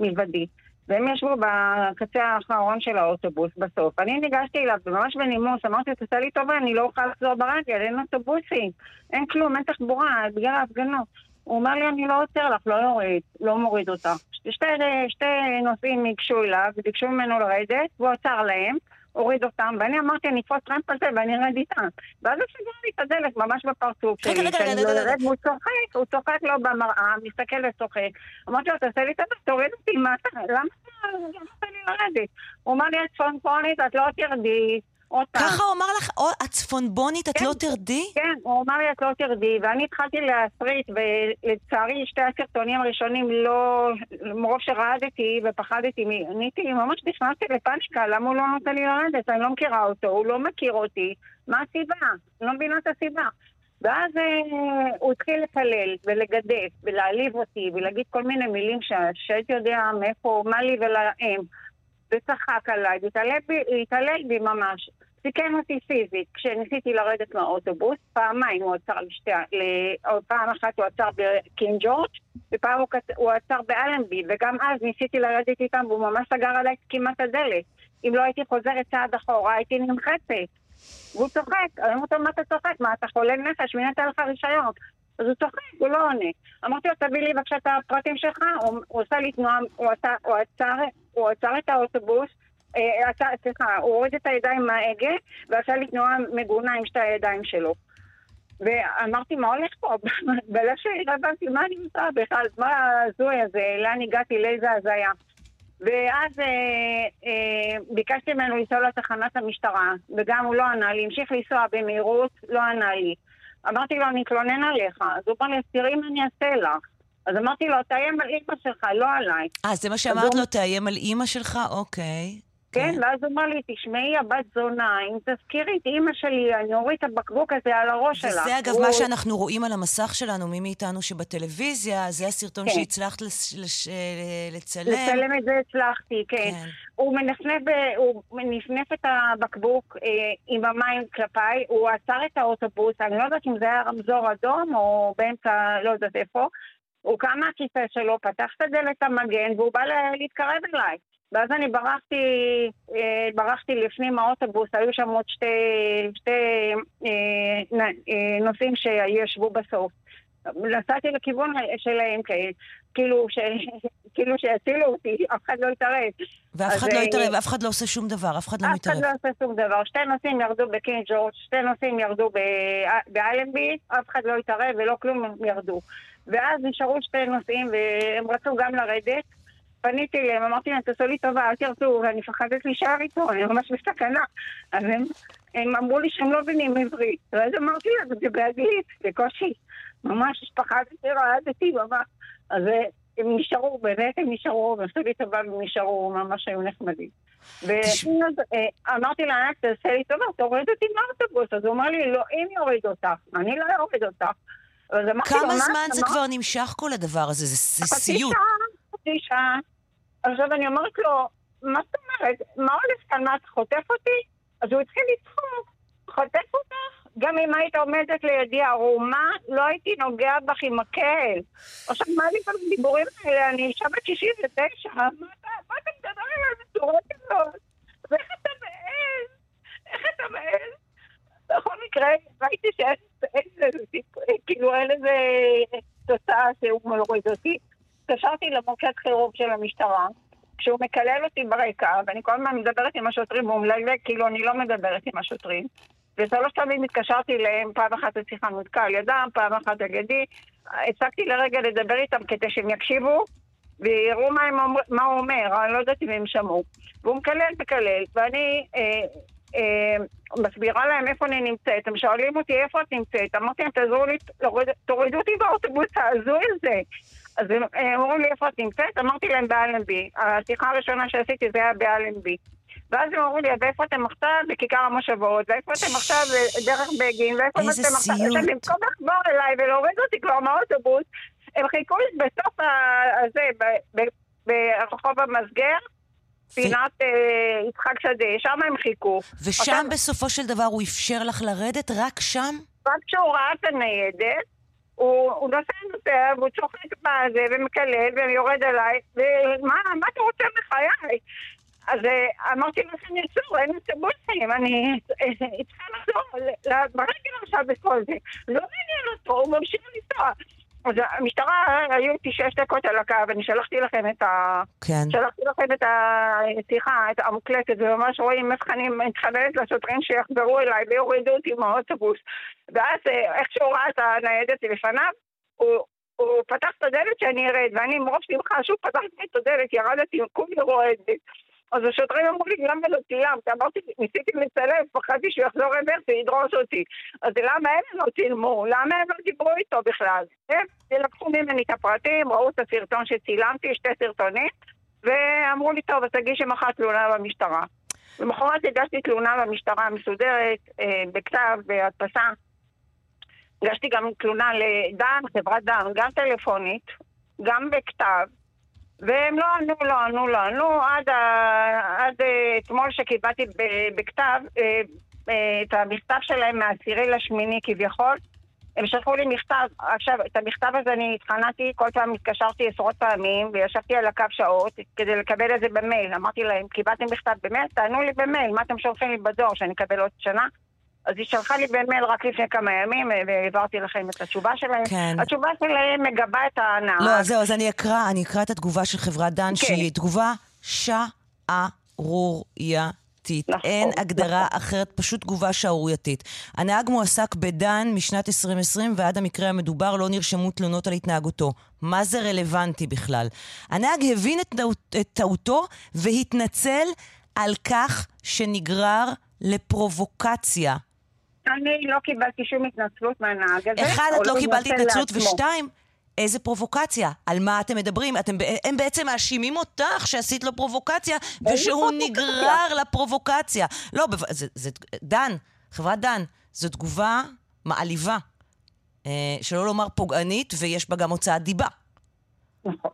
S13: מלבדי. והם ישבו בקצה האחרון של האוטובוס בסוף. אני ניגשתי אליו, וממש בנימוס, אמרתי, תעשה לי טובה, אני לא אוכל לחזור ברגל, אין אוטובוסים, אין כלום, אין תחבורה, בגלל ההפגנות. הוא אומר לי, אני לא עוצר לך, לא יורד, לא מוריד אותך. שתי, שתי נוסעים ניגשו אליו, ביקשו ממנו לרדת, והוא עצר להם. הוריד אותם, ואני אמרתי, אני אתפוס טרמפ על זה ואני ארד איתם. ואז הוא סגר לי את הדלת ממש בפרצוף שלי, שאני לא ארד, והוא צוחק, הוא צוחק לו במראה, מסתכל וצוחק. אמרתי לו, תעשה לי את הדלת, תוריד אותי, מה אתה, למה אתה לי לרדת? הוא אמר לי, את צפונפונית, את לא תרדי. עוד פעם.
S3: ככה הוא אמר לך, או, את לא כן, תרדי?
S13: כן, הוא אמר לי, את לא תרדי, ואני התחלתי להסריט, ולצערי שתי הסרטונים הראשונים לא, מרוב שרעדתי ופחדתי, עניתי, ממש נכנסתי לפאניקה, למה הוא לא נותן לי לרדת? אני לא מכירה אותו, הוא לא מכיר אותי, מה הסיבה? לא מבינה את הסיבה. ואז אה, הוא התחיל לקלל ולגדף ולהעליב אותי ולהגיד כל מיני מילים שהייתי יודע מאיפה, מה לי ולהם. וצחק עליי, והתעלל בי ממש. סיכן אותי פיזית כשניסיתי לרדת מהאוטובוס, פעמיים הוא עצר לשתי, פעם אחת הוא עצר בקינג ג'ורג' ופעם הוא, עצר באלנבי, וגם אז ניסיתי לרדת איתם והוא ממש סגר עליי כמעט הדלת. אם לא הייתי חוזרת צעד אחורה הייתי נמחצת. והוא צוחק, אני אומרת לו, מה אתה צוחק? מה, אתה חולה נפש? מי נתן לך רישיון? אז הוא צוחק, הוא לא עונה. אמרתי לו, תביא לי בבקשה את הפרטים שלך, הוא, הוא עשה לי תנועה, הוא, עשה, הוא, עצר, הוא עצר את האוטובוס, אה, סליחה, הוא הוריד את הידיים מההגה, ועשה לי תנועה מגונה עם שתי הידיים שלו. ואמרתי, מה הולך פה? בלב שלי לא הבנתי מה אני עושה בכלל, מה ההזוי הזה, לאן הגעתי, לאיזה הזיה. ואז אה, אה, ביקשתי ממנו לנסוע לתחנת המשטרה, וגם הוא לא ענה לי, המשיך לנסוע במהירות, לא ענה לי. אמרתי לו, אני אתלונן עליך. אז הוא אמר לי, תראי מה אני אעשה לך. אז אמרתי לו, תאיים על אימא שלך, לא עליי.
S3: אה, זה מה שאמרת לו, תאיים על אימא שלך? אוקיי.
S13: כן, כן, ואז הוא אמר לי, תשמעי, הבת זונה, אם תזכירי את אימא שלי, אני אוריד את הבקבוק הזה על הראש שלה.
S3: וזה אגב הוא... מה שאנחנו רואים על המסך שלנו, מי מאיתנו שבטלוויזיה, זה הסרטון כן. שהצלחת לש... לש... לצלם.
S13: לצלם את זה הצלחתי, כן. כן. הוא מנפנף, ב... הוא מנפנף את הבקבוק אה, עם המים כלפיי, הוא עצר את האוטובוס, אני לא יודעת אם זה היה רמזור אדום או באמצע, לא יודעת איפה. הוא קם מהכיסא שלו, פתח את הדלת המגן והוא בא להתקרב אליי. ואז אני ברחתי, אה, ברחתי לפנים האוטובוס, היו שם עוד שתי, שתי אה, אה, נוסעים שישבו בסוף. נסעתי לכיוון שלהם, כאילו, ש... כאילו שיצילו אותי, אף אחד לא יתערב.
S3: ואף אחד לא יתערב, אף אחד לא עושה שום דבר, אף אחד לא מתערב.
S13: אף אחד לא עושה שום דבר. שתי נוסעים ירדו בקינג ג'ורג', שתי נוסעים ירדו באלנבי, אף אחד לא התערב ולא כלום, ירדו. ואז נשארו שתי נוסעים והם רצו גם לרדת. פניתי אליהם, אמרתי להם, תעשו לי טובה, אל תרצו, ואני מפחדת להישאר איתו, אני ממש בסכנה. אז הם, הם אמרו לי שהם לא מבינים עברית. ואז אמרתי להם, זה באנגלית, בקושי. ממש פחדתי, רעדתי ממש. אז הם נשארו, באמת הם נשארו, הם עשו לי טובה והם נשארו, ממש היו נחמדים. ואמרתי לנהג, תעשה לי טובה, תוריד אותי מהאוטובוס. אז הוא אמר לי, לא, אם יוריד אותך, אני לא אוריד אותך.
S3: כמה זמן זה כבר נמשך כל הדבר הזה? זה סיוט. חצי
S13: שעה, חצי שעה. עכשיו אני אומרת לו, מה זאת אומרת? מה הולך כאן? מה, אתה חוטף אותי? אז הוא התחיל לצחוק, חוטף אותך? גם אם היית עומדת לידי ערומה, לא הייתי נוגע בך עם מקל. עכשיו, מה לי כל הדיבורים האלה? אני אישה בת 69, מה אתה מדבר על בצורה כזאת? ואיך אתה מעז? איך אתה מעז? בכל מקרה, ראיתי שאין איזה, כאילו אין איזה תוצאה שהוא מוריד אותי. התקשרתי למוקד חירום של המשטרה. כשהוא מקלל אותי ברקע, ואני כל הזמן מדברת עם השוטרים, והוא מלגלג כאילו אני לא מדברת עם השוטרים. ושלוש פעמים התקשרתי אליהם, פעם אחת השיחה נותקה על ידם, פעם אחת על ידי. הפסקתי לרגע לדבר איתם כדי שהם יקשיבו ויראו מה, אומר, מה הוא אומר, אני לא יודעת אם הם שמעו. והוא מקלל מקלל, ואני אה, אה, מסבירה להם איפה אני נמצאת. הם שואלים אותי איפה את נמצאת. אמרתי להם, תעזרו לי, תורידו אותי באוטובוס ההזוי הזה. אז הם אמרו לי איפה את נמצאת? אמרתי להם באלנבי. השיחה הראשונה שעשיתי זה היה באלנבי. ואז הם אמרו לי, ואיפה אתם עכשיו? בכיכר המושבות, ואיפה אתם עכשיו דרך בגין, ואיפה אתם עכשיו? איזה סיוט. במקום לחבור אליי ולהוריד אותי כבר מהאוטובוס, הם חיכו לי בסוף הזה, ברחוב המסגר, פינת אה, יצחק שדה, שם הם חיכו.
S3: ושם בסופו של דבר הוא אפשר לך לרדת? רק שם?
S13: רק כשהוא ראה את הניידת. הוא, הוא נוסע נוסע, והוא צוחק בזה, ומקלל, ויורד עליי, ומה מה אתה רוצה מחיי? אז אה, אמרתי שאני אסור, אין אוטובוסים, אני אה, צריכה לחזור ברגל עכשיו בכל זה. לא מעניין אותו, הוא ממשיך לנסוע. אז המשטרה, היו איתי שש דקות על הקו, אני שלחתי לכם את ה...
S3: כן.
S13: שלחתי לכם את השיחה, את המוקלטת, וממש רואים איך אני מתחננת לשוטרים שיחזרו אליי ויורידו אותי מהאוטובוס. ואז אה, איך שהוא ראה את הניידת לפניו, הוא, הוא פתח את הדלת שאני ארד, ואני מרוב שמחה שוב פתחתי את הדלת, ירדתי, כולי רועדת. אז השוטרים אמרו לי, למה לא צילמת? אמרתי, ניסיתי לצלם, פחדתי שהוא יחזור רוורס וידרוס אותי. אז למה הם לא צילמו? למה הם לא דיברו איתו בכלל? הם לקחו ממני את הפרטים, ראו את הסרטון שצילמתי, שתי סרטונים, ואמרו לי, טוב, אז תגישי מחר תלונה במשטרה. למחרת הגשתי תלונה במשטרה מסודרת, אה, בכתב, בהדפסה. הגשתי גם תלונה לדן, חברת דן, גם טלפונית, גם בכתב. והם לא ענו, לא ענו, לא ענו, עד, עד אה, אתמול שקיבלתי בכתב אה, אה, את המכתב שלהם מהעשירי לשמיני כביכול. הם שלחו לי מכתב, עכשיו, את המכתב הזה אני התחננתי, כל פעם התקשרתי עשרות פעמים וישבתי על הקו שעות כדי לקבל את זה במייל. אמרתי להם, קיבלתם מכתב במייל? תענו לי במייל, מה אתם שולחים לי בדור, שאני אקבל עוד שנה? אז היא שלחה לי במייל רק לפני כמה ימים, אה, והעברתי לכם את התשובה שלהם.
S3: כן.
S13: התשובה שלהם מגבה את הנערה.
S3: לא, זהו, אז אני אקרא, אני אקרא את התגובה של חברת דן, כן. שהיא תגובה שערורייתית. נכון, אין הגדרה נכון. אחרת, פשוט תגובה שערורייתית. הנהג מועסק בדן משנת 2020 ועד המקרה המדובר לא נרשמו תלונות על התנהגותו. מה זה רלוונטי בכלל? הנהג הבין את, את טעותו והתנצל על כך שנגרר לפרובוקציה
S13: אני לא קיבלתי שום התנצלות מהנהג הזה.
S3: אחד, את לא קיבלת התנצלות, ושתיים, איזה פרובוקציה? על מה אתם מדברים? אתם, הם בעצם מאשימים אותך שעשית לו פרובוקציה, ושהוא נגרר לפרובוקציה. לא, זה, זה, דן, חברת דן, זו תגובה מעליבה. אה, שלא לומר פוגענית, ויש בה גם הוצאת דיבה. נכון.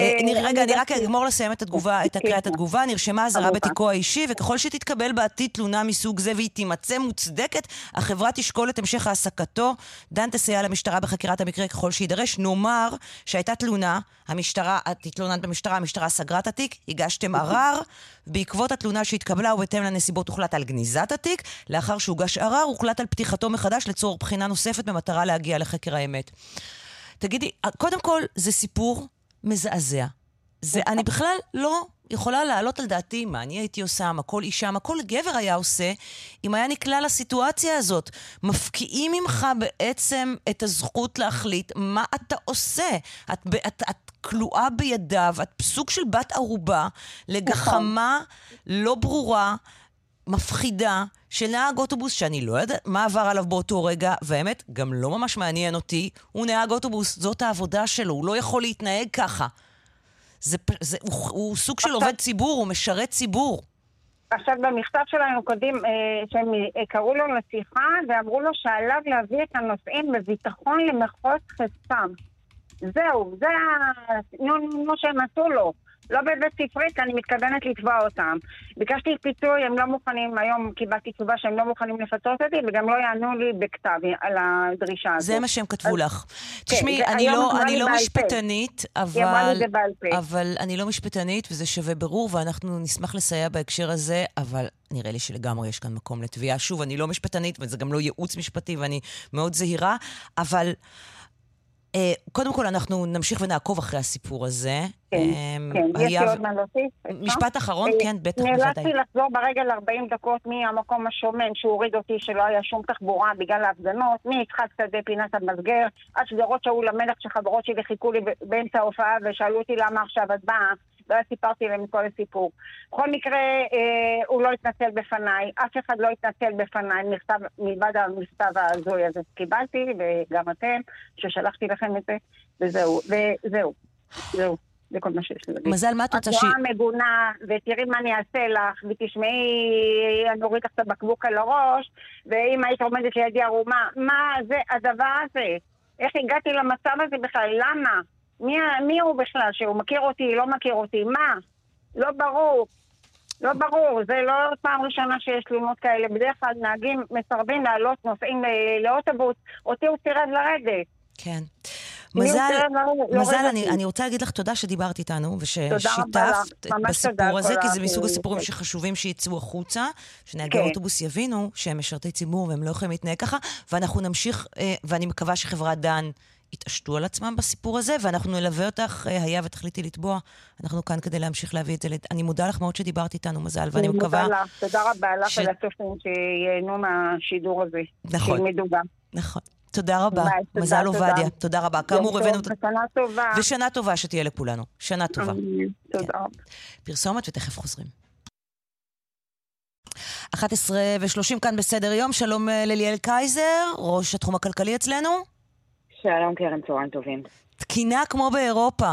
S3: אה, אה, רגע, אני רק אגמור לסיים את התגובה, את הקריאת התגובה. נרשמה אזהרה בתיקו האישי, וככל שתתקבל בעתיד תלונה מסוג זה והיא תימצא מוצדקת, החברה תשקול את המשך העסקתו. דן תסייע למשטרה בחקירת המקרה ככל שיידרש. נאמר שהייתה תלונה, המשטרה, את התלוננת במשטרה, המשטרה סגרה את התיק, הגשתם ערר. בעקבות התלונה שהתקבלה ובהתאם לנסיבות הוחלט על גניזת התיק. לאחר שהוגש ערר, הוחלט על פתיחתו מחדש לצורך בחינה נוספת במטרה להגיע לחקר האמת. תגידי, קודם כל, זה סיפור מזעזע. זה, אני בכלל לא יכולה להעלות על דעתי מה אני הייתי עושה, מה כל אישה, מה כל גבר היה עושה, אם היה נקלע לסיטואציה הזאת. מפקיעים ממך בעצם את הזכות להחליט מה אתה עושה. את, את, את כלואה בידיו, את סוג של בת ערובה לגחמה לא ברורה. מפחידה של נהג אוטובוס שאני לא יודעת מה עבר עליו באותו רגע, והאמת, גם לא ממש מעניין אותי, הוא נהג אוטובוס, זאת העבודה שלו, הוא לא יכול להתנהג ככה. זה, זה, הוא, הוא סוג של עובד ציבור, הוא משרת ציבור.
S13: עכשיו, במכתב שלנו קודם, אה, שהם אה, קראו לו לשיחה ואמרו לו שעליו להביא את הנוסעים בביטחון למחוז חסם. זהו, זה נו שהם עשו לו. לא בבית ספרית, אני מתכוונת לתבוע אותם. ביקשתי פיצוי, הם לא מוכנים, היום קיבלתי תשובה שהם לא מוכנים לפצות אותי, וגם לא יענו לי בכתב על הדרישה הזאת.
S3: זה מה שהם כתבו לך. כן, תשמעי, אני לא, אני לא משפטנית, אבל, אבל אני לא משפטנית, וזה שווה ברור, ואנחנו נשמח לסייע בהקשר הזה, אבל נראה לי שלגמרי יש כאן מקום לתביעה. שוב, אני לא משפטנית, וזה גם לא ייעוץ משפטי, ואני מאוד זהירה, אבל... אה, קודם כל, אנחנו נמשיך ונעקוב אחרי הסיפור הזה.
S13: כן, אמ, כן, יש לי עוד מה להוסיף.
S3: משפט אחרון, אה, כן, בטח, בוודאי.
S13: נאלצתי לחזור ברגל 40 דקות מהמקום השומם שהוריד אותי, שלא היה שום תחבורה בגלל ההפגנות, מיצחק שדה פינת המסגר, עד שדרות שאול המלך, שחברות שלי חיכו לי באמצע ההופעה ושאלו אותי למה עכשיו את באה. ואז סיפרתי להם את כל הסיפור. בכל מקרה, אה, הוא לא התנצל בפניי, אף אחד לא התנצל בפניי, מכתב, מלבד המכתב ההזוי הזה שקיבלתי, וגם אתם, ששלחתי לכם את זה, וזהו, וזהו, זהו. זה כל מה שיש לי להגיד.
S3: מזל, מה את רוצה ש...
S13: את רואה מגונה, ותראי מה אני אעשה לך, ותשמעי, אני אוריד לך את הבקבוק על הראש, ואם היית עומדת לידי ערומה, מה זה הדבר הזה? איך הגעתי למצב הזה בכלל? למה? מי, מי הוא בכלל? שהוא מכיר אותי, לא מכיר אותי? מה? לא ברור. לא ברור, זה לא פעם ראשונה שיש תלונות כאלה. בדרך כלל נהגים מסרבים לעלות נוסעים לאוטובוס, אותי הוא סירב לרדת.
S3: כן. מזל, מזל, אני, אני רוצה להגיד לך תודה שדיברת איתנו וששיתפת בסיפור הזה, כי זה מסוג הסיפורים שחשובים שיצאו החוצה, שנהגי כן. אוטובוס יבינו שהם משרתי ציבור והם לא יכולים להתנהג ככה, ואנחנו נמשיך, אה, ואני מקווה שחברת דן יתעשתו על עצמם בסיפור הזה, ואנחנו נלווה אותך, אה, היה ותחליטי לתבוע. אנחנו כאן כדי להמשיך להביא את זה. אני מודה לך מאוד שדיברת איתנו, מזל, ואני מקווה...
S13: מודה לך, תודה רבה לך ולצופים שייהנו מהשידור הזה.
S3: נכון.
S13: שילמדו גם.
S3: נכון. תודה רבה. מזל עובדיה. תודה רבה. כאמור, הבאנו...
S13: ושנה טובה.
S3: ושנה טובה שתהיה לכולנו. שנה טובה.
S13: תודה רבה.
S3: פרסומת ותכף חוזרים. 11 ו-30 כאן בסדר יום, שלום אה, לליאל קייזר, ראש התחום הכלכלי אצלנו.
S14: שלום קרן, צהריים טובים.
S3: תקינה כמו באירופה.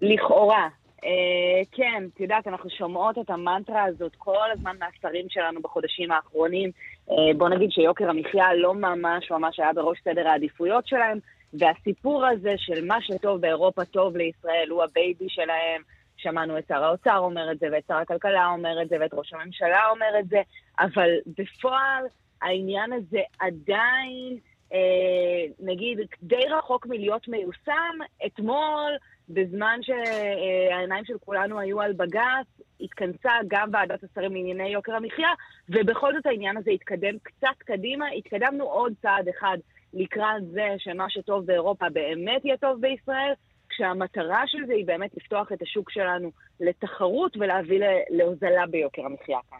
S14: לכאורה. אה, כן, את יודעת, אנחנו שומעות את המנטרה הזאת כל הזמן מהשרים שלנו בחודשים האחרונים. אה, בוא נגיד שיוקר המחיה לא ממש ממש היה בראש סדר העדיפויות שלהם, והסיפור הזה של מה שטוב באירופה טוב לישראל הוא הבייבי שלהם. שמענו את שר האוצר אומר את זה, ואת שר הכלכלה אומר את זה, ואת ראש הממשלה אומר את זה, אבל בפועל העניין הזה עדיין... אה, נגיד, די רחוק מלהיות מיושם, אתמול, בזמן שהעיניים של כולנו היו על בג"ץ, התכנסה גם ועדת השרים לענייני יוקר המחיה, ובכל זאת העניין הזה התקדם קצת קדימה, התקדמנו עוד צעד אחד לקראת זה שמה שטוב באירופה באמת יהיה טוב בישראל, כשהמטרה של זה היא באמת לפתוח את השוק שלנו לתחרות ולהביא להוזלה ביוקר המחיה כאן.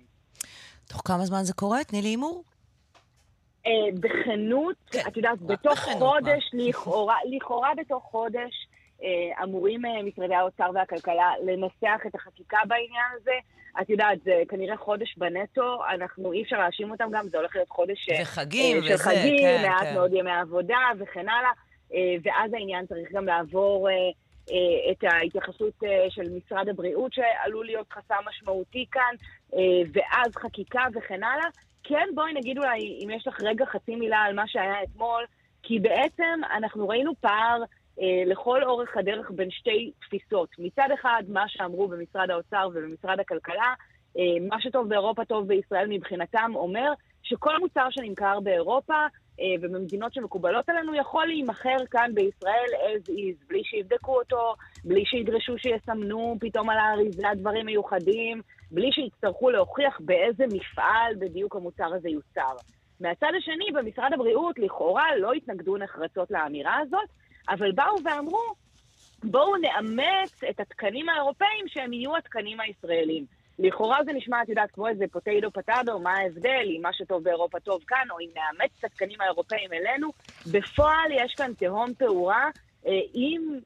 S3: תוך כמה זמן זה קורה? תני לי הימור.
S14: אה, בכנות, כן. את יודעת, בתוך חודש, לכאורה, בתוך חודש, אה, אמורים אה, משרדי האוצר והכלכלה לנסח את החקיקה בעניין הזה. את יודעת, זה כנראה חודש בנטו, אנחנו, אי אפשר להאשים אותם גם, זה הולך להיות חודש
S3: וחגים,
S14: של
S3: וזה,
S14: חגים,
S3: כן,
S14: מעט
S3: כן.
S14: מאוד ימי עבודה וכן הלאה, ואז העניין צריך גם לעבור את ההתייחסות של משרד הבריאות, שעלול להיות חסם משמעותי כאן, ואז חקיקה וכן הלאה. כן, בואי נגיד אולי, אם יש לך רגע חצי מילה על מה שהיה אתמול, כי בעצם אנחנו ראינו פער אה, לכל אורך הדרך בין שתי תפיסות. מצד אחד, מה שאמרו במשרד האוצר ובמשרד הכלכלה, אה, מה שטוב באירופה טוב בישראל מבחינתם אומר שכל מוצר שנמכר באירופה אה, ובמדינות שמקובלות עלינו יכול להימכר כאן בישראל as is, בלי שיבדקו אותו, בלי שידרשו שיסמנו פתאום על האריזה דברים מיוחדים, בלי שיצטרכו להוכיח באיזה מפעל בדיוק המוצר הזה יוצר. מהצד השני, במשרד הבריאות לכאורה לא התנגדו נחרצות לאמירה הזאת, אבל באו ואמרו, בואו נאמץ את התקנים האירופאים שהם יהיו התקנים הישראלים. לכאורה זה נשמע, את יודעת, כמו איזה פוטטו פטטו, מה ההבדל אם מה שטוב באירופה טוב כאן, או אם נאמץ את התקנים האירופאים אלינו. בפועל יש כאן תהום פעורה אם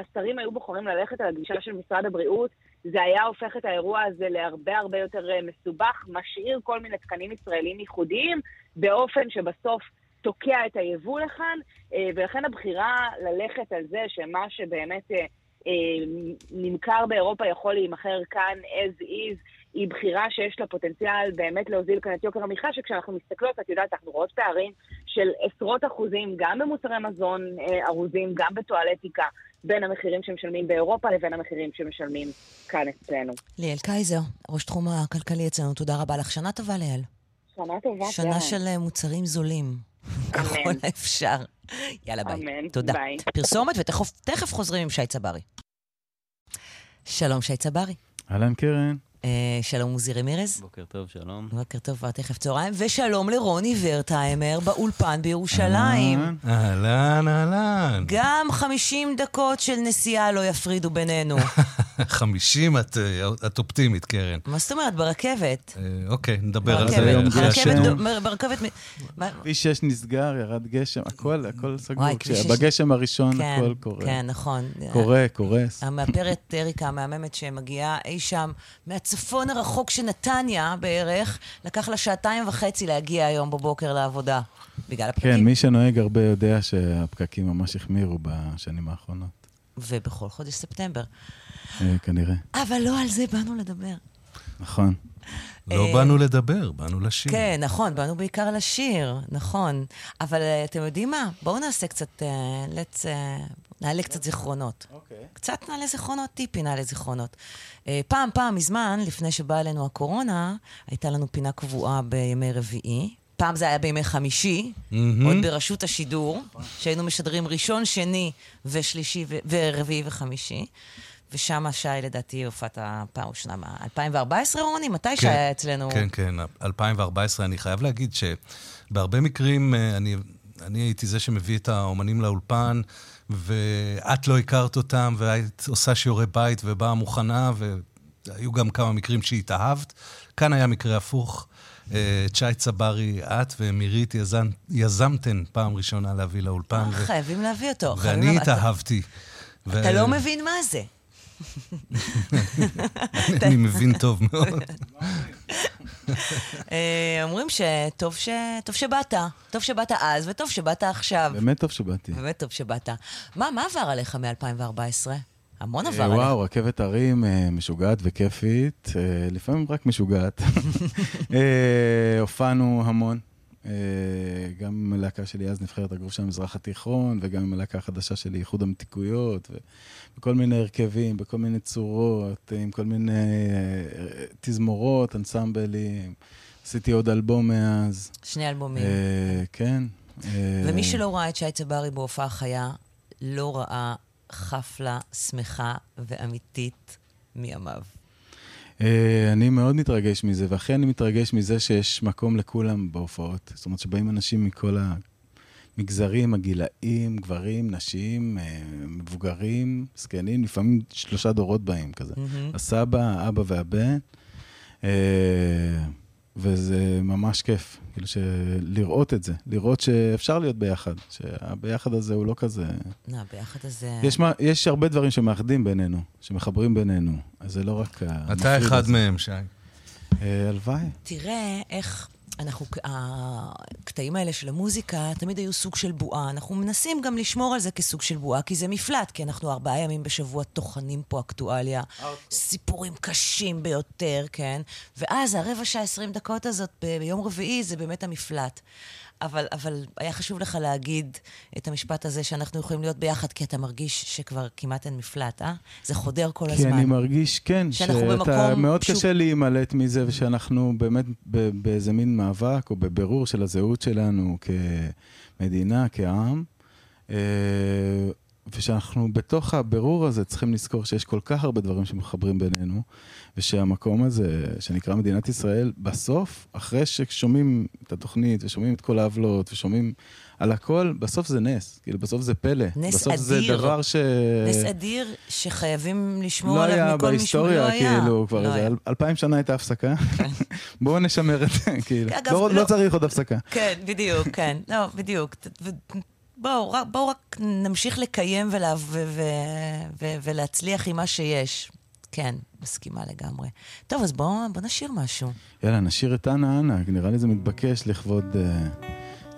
S14: השרים היו בוחרים ללכת על הגישה של משרד הבריאות, זה היה הופך את האירוע הזה להרבה הרבה יותר מסובך, משאיר כל מיני תקנים ישראלים ייחודיים, באופן שבסוף תוקע את היבוא לכאן, ולכן הבחירה ללכת על זה שמה שבאמת נמכר באירופה יכול להימכר כאן as is, היא בחירה שיש לה פוטנציאל באמת להוזיל כאן את יוקר המחיה, שכשאנחנו מסתכלות, את יודעת, אנחנו רואות פערים של עשרות אחוזים, גם במוצרי מזון ארוזים, גם בטואלטיקה, בין המחירים שמשלמים באירופה לבין המחירים שמשלמים כאן אצלנו.
S3: ליאל קייזר, ראש תחום הכלכלי אצלנו, תודה רבה לך. שנה טובה, ליאל.
S14: שנה טובה,
S3: שנה של מוצרים זולים. ככל האפשר. יאללה, ביי.
S14: אמן.
S3: תודה.
S14: ביי.
S3: פרסומת, ותכף חוזרים עם שי צברי. שלום, שי צברי.
S15: אהלן, קרן.
S3: שלום עוזי רמירז.
S16: בוקר טוב, שלום.
S3: בוקר טוב, תכף צהריים. ושלום לרוני ורטהיימר באולפן בירושלים.
S17: אהלן, אהלן.
S3: גם 50 דקות של נסיעה לא יפרידו בינינו.
S17: 50? את, את אופטימית, קרן.
S3: מה זאת אומרת? ברכבת.
S17: אוקיי, נדבר על זה.
S3: ברכבת...
S15: כביש 6 נסגר, ירד גשם, הכל, הכל סגור. בגשם הראשון הכל קורה.
S3: כן, נכון.
S15: קורה, קורס.
S3: המאפרת אריקה המהממת שמגיעה אי שם מהצפון הרחוק של נתניה בערך, לקח לה שעתיים וחצי להגיע היום בבוקר לעבודה, בגלל הפקקים.
S15: כן, מי שנוהג הרבה יודע שהפקקים ממש החמירו בשנים האחרונות.
S3: ובכל חודש ספטמבר.
S15: כנראה.
S3: אבל לא על זה באנו לדבר.
S15: נכון.
S17: לא באנו לדבר, באנו לשיר.
S3: כן, נכון, באנו בעיקר לשיר, נכון. אבל אתם יודעים מה? בואו נעשה קצת, let's, נעלה קצת זיכרונות.
S15: אוקיי.
S3: קצת נעלה זיכרונות, טיפי נעלה זיכרונות. פעם, פעם, מזמן, לפני שבאה אלינו הקורונה, הייתה לנו פינה קבועה בימי רביעי. פעם זה היה בימי חמישי. עוד ברשות השידור, שהיינו משדרים ראשון, שני ושלישי ורביעי וחמישי. ושם שי, לדעתי, הופעת הפעם ראשונה, מה, 2014, רוני? מתי כן, שי היה אצלנו?
S17: כן, כן, 2014. אני חייב להגיד שבהרבה מקרים אני, אני הייתי זה שמביא את האומנים לאולפן, ואת לא הכרת אותם, והיית עושה שיעורי בית ובאה מוכנה, והיו גם כמה מקרים שהתאהבת. כאן היה מקרה הפוך. צ'י צברי, את ומירית יזמ, יזמתן פעם ראשונה להביא לאולפן.
S3: ו... חייבים להביא אותו.
S17: ואני התאהבתי.
S3: אתה. לא מבין מה זה.
S17: אני מבין טוב מאוד.
S3: אומרים שטוב שבאת, טוב שבאת אז וטוב שבאת עכשיו.
S15: באמת טוב שבאתי.
S3: באמת טוב שבאת. מה עבר עליך מ-2014? המון עבר עליך.
S15: וואו, רכבת הרים משוגעת וכיפית, לפעמים רק משוגעת. הופענו המון. גם עם הלהקה שלי אז, נבחרת הגרוף של המזרח התיכון, וגם עם הלהקה החדשה שלי, איחוד המתיקויות, בכל מיני הרכבים, בכל מיני צורות, עם כל מיני תזמורות, אנסמבלים. עשיתי עוד אלבום מאז.
S3: שני אלבומים.
S15: כן.
S3: ומי שלא ראה את שי צברי בהופעה חיה, לא ראה חפלה שמחה ואמיתית מימיו.
S15: אני מאוד מתרגש מזה, ואכן אני מתרגש מזה שיש מקום לכולם בהופעות. זאת אומרת שבאים אנשים מכל המגזרים, הגילאים, גברים, נשים, מבוגרים, זקנים, לפעמים שלושה דורות באים כזה. Mm-hmm. הסבא, האבא והבן, וזה ממש כיף, כאילו לראות את זה, לראות שאפשר להיות ביחד, שהביחד הזה הוא לא כזה...
S3: לא, הביחד הזה...
S15: יש, יש הרבה דברים שמאחדים בינינו, שמחברים בינינו, אז זה לא רק...
S17: אתה אחד מהם, שי.
S15: הלוואי.
S3: תראה איך... אנחנו, הקטעים האלה של המוזיקה תמיד היו סוג של בועה. אנחנו מנסים גם לשמור על זה כסוג של בועה, כי זה מפלט, כי אנחנו ארבעה ימים בשבוע טוחנים פה אקטואליה. סיפורים קשים ביותר, כן? ואז הרבע שעה, עשרים דקות הזאת ביום רביעי זה באמת המפלט. אבל, אבל היה חשוב לך להגיד את המשפט הזה שאנחנו יכולים להיות ביחד, כי אתה מרגיש שכבר כמעט אין מפלט, אה? זה חודר כל
S15: כי
S3: הזמן.
S15: כי אני מרגיש, כן, שאתה מאוד שהוא... קשה להימלט מזה, ושאנחנו באמת באיזה מין מאבק, או בבירור של הזהות שלנו כמדינה, כעם. ושאנחנו בתוך הבירור הזה צריכים לזכור שיש כל כך הרבה דברים שמחברים בינינו, ושהמקום הזה, שנקרא מדינת ישראל, בסוף, אחרי ששומעים את התוכנית, ושומעים את כל העוולות, ושומעים על הכל, בסוף זה נס. כאילו, בסוף זה פלא.
S3: נס
S15: בסוף
S3: אדיר.
S15: זה דבר ש...
S3: נס אדיר שחייבים לשמור
S15: לא
S3: עליו מכל
S15: מי שהוא לא היה.
S3: לא
S15: בהיסטוריה, כאילו, כבר
S3: לא
S15: איזה אל, אלפיים שנה הייתה הפסקה. בואו נשמר את זה, כאילו.
S3: אגב,
S15: לא,
S3: לא...
S15: לא צריך עוד הפסקה.
S3: כן, בדיוק, כן. לא, בדיוק. בואו, בואו רק נמשיך לקיים ולה, ו, ו, ו, ולהצליח עם מה שיש. כן, מסכימה לגמרי. טוב, אז בואו בוא נשאיר משהו.
S12: יאללה, נשאיר את אנה אנה, נראה לי זה מתבקש לכבוד uh,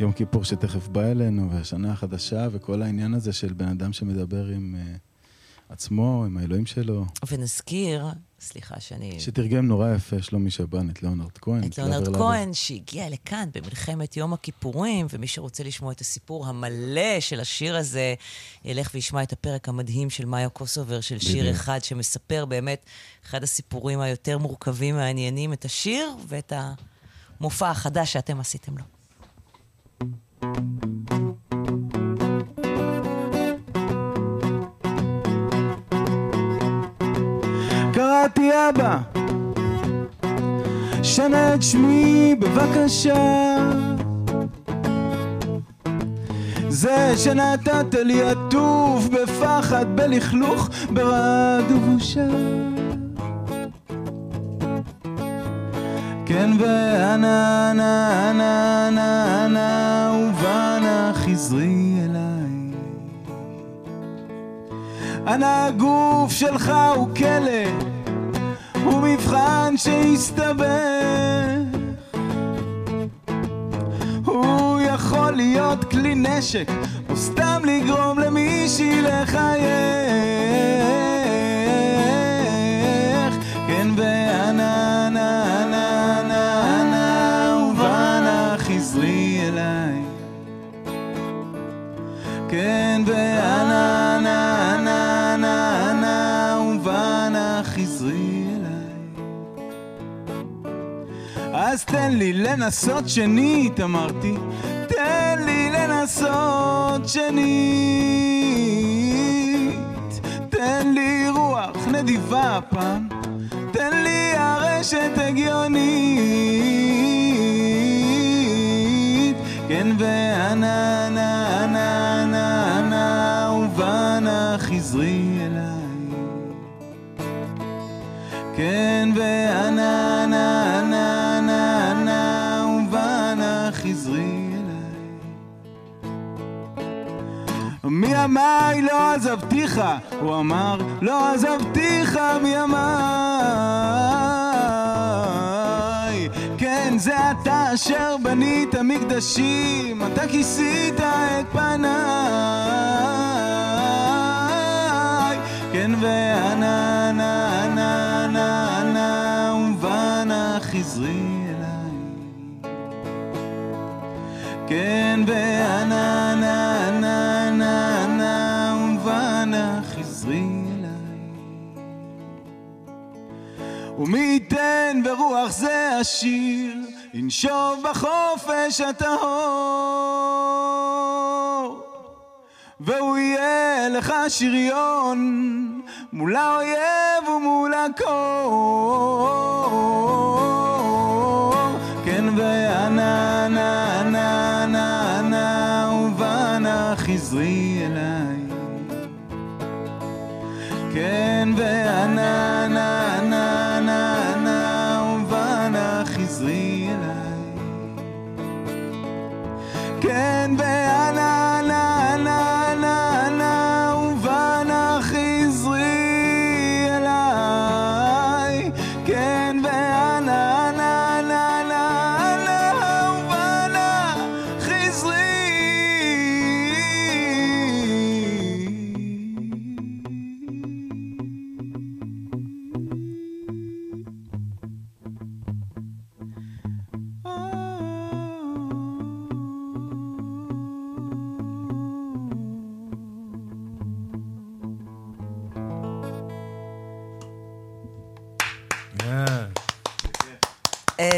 S12: יום כיפור שתכף בא אלינו, והשנה החדשה, וכל העניין הזה של בן אדם שמדבר עם uh, עצמו, עם האלוהים שלו.
S3: ונזכיר סליחה שאני...
S12: שתרגם נורא יפה שלומי שבן, את ליאונרד כהן.
S3: את ליאונרד כהן, שהגיע לכאן במלחמת יום הכיפורים, ומי שרוצה לשמוע את הסיפור המלא של השיר הזה, ילך וישמע את הפרק המדהים של מאיו קוסובר, של שיר אחד, שמספר באמת אחד הסיפורים היותר מורכבים, מעניינים, את השיר ואת המופע החדש שאתם עשיתם לו.
S12: קראתי אבא, שנה את שמי בבקשה. זה שנתת לי עטוף בפחד, בלכלוך, ברעד ובושה. כן ואנה, אנה, אנה, אנה, אנה, ובנה חזרי אליי. אנה הגוף שלך הוא כלא. מבחן שהסתבך. הוא יכול להיות כלי נשק או סתם לגרום למישהי לחייך. כן ואנה נה נה נה נה ובנה חזרי אליי. כן ואנה נה נה אז תן לי לנסות שנית, אמרתי, תן לי לנסות שנית. תן לי רוח נדיבה הפעם, תן לי הרשת הגיונית. כן ואנה נה נה נה נה ובנה חזרי אליי. כן ואנה נה נה מימיי לא עזבתיך, הוא אמר, לא עזבתיך מימיי. כן, זה אתה אשר בנית מקדשים, אתה כיסית את פניי. כן, ואנה נה נה נה נה ובנה חזרי כן, ואנה נה נה ומי ייתן ברוח זה השיר, ינשוב בחופש הטהור. והוא יהיה לך שריון מול האויב ומול הקור. כן ואנה נה נה כן ואנה נה נה כן ואנה נה נה נה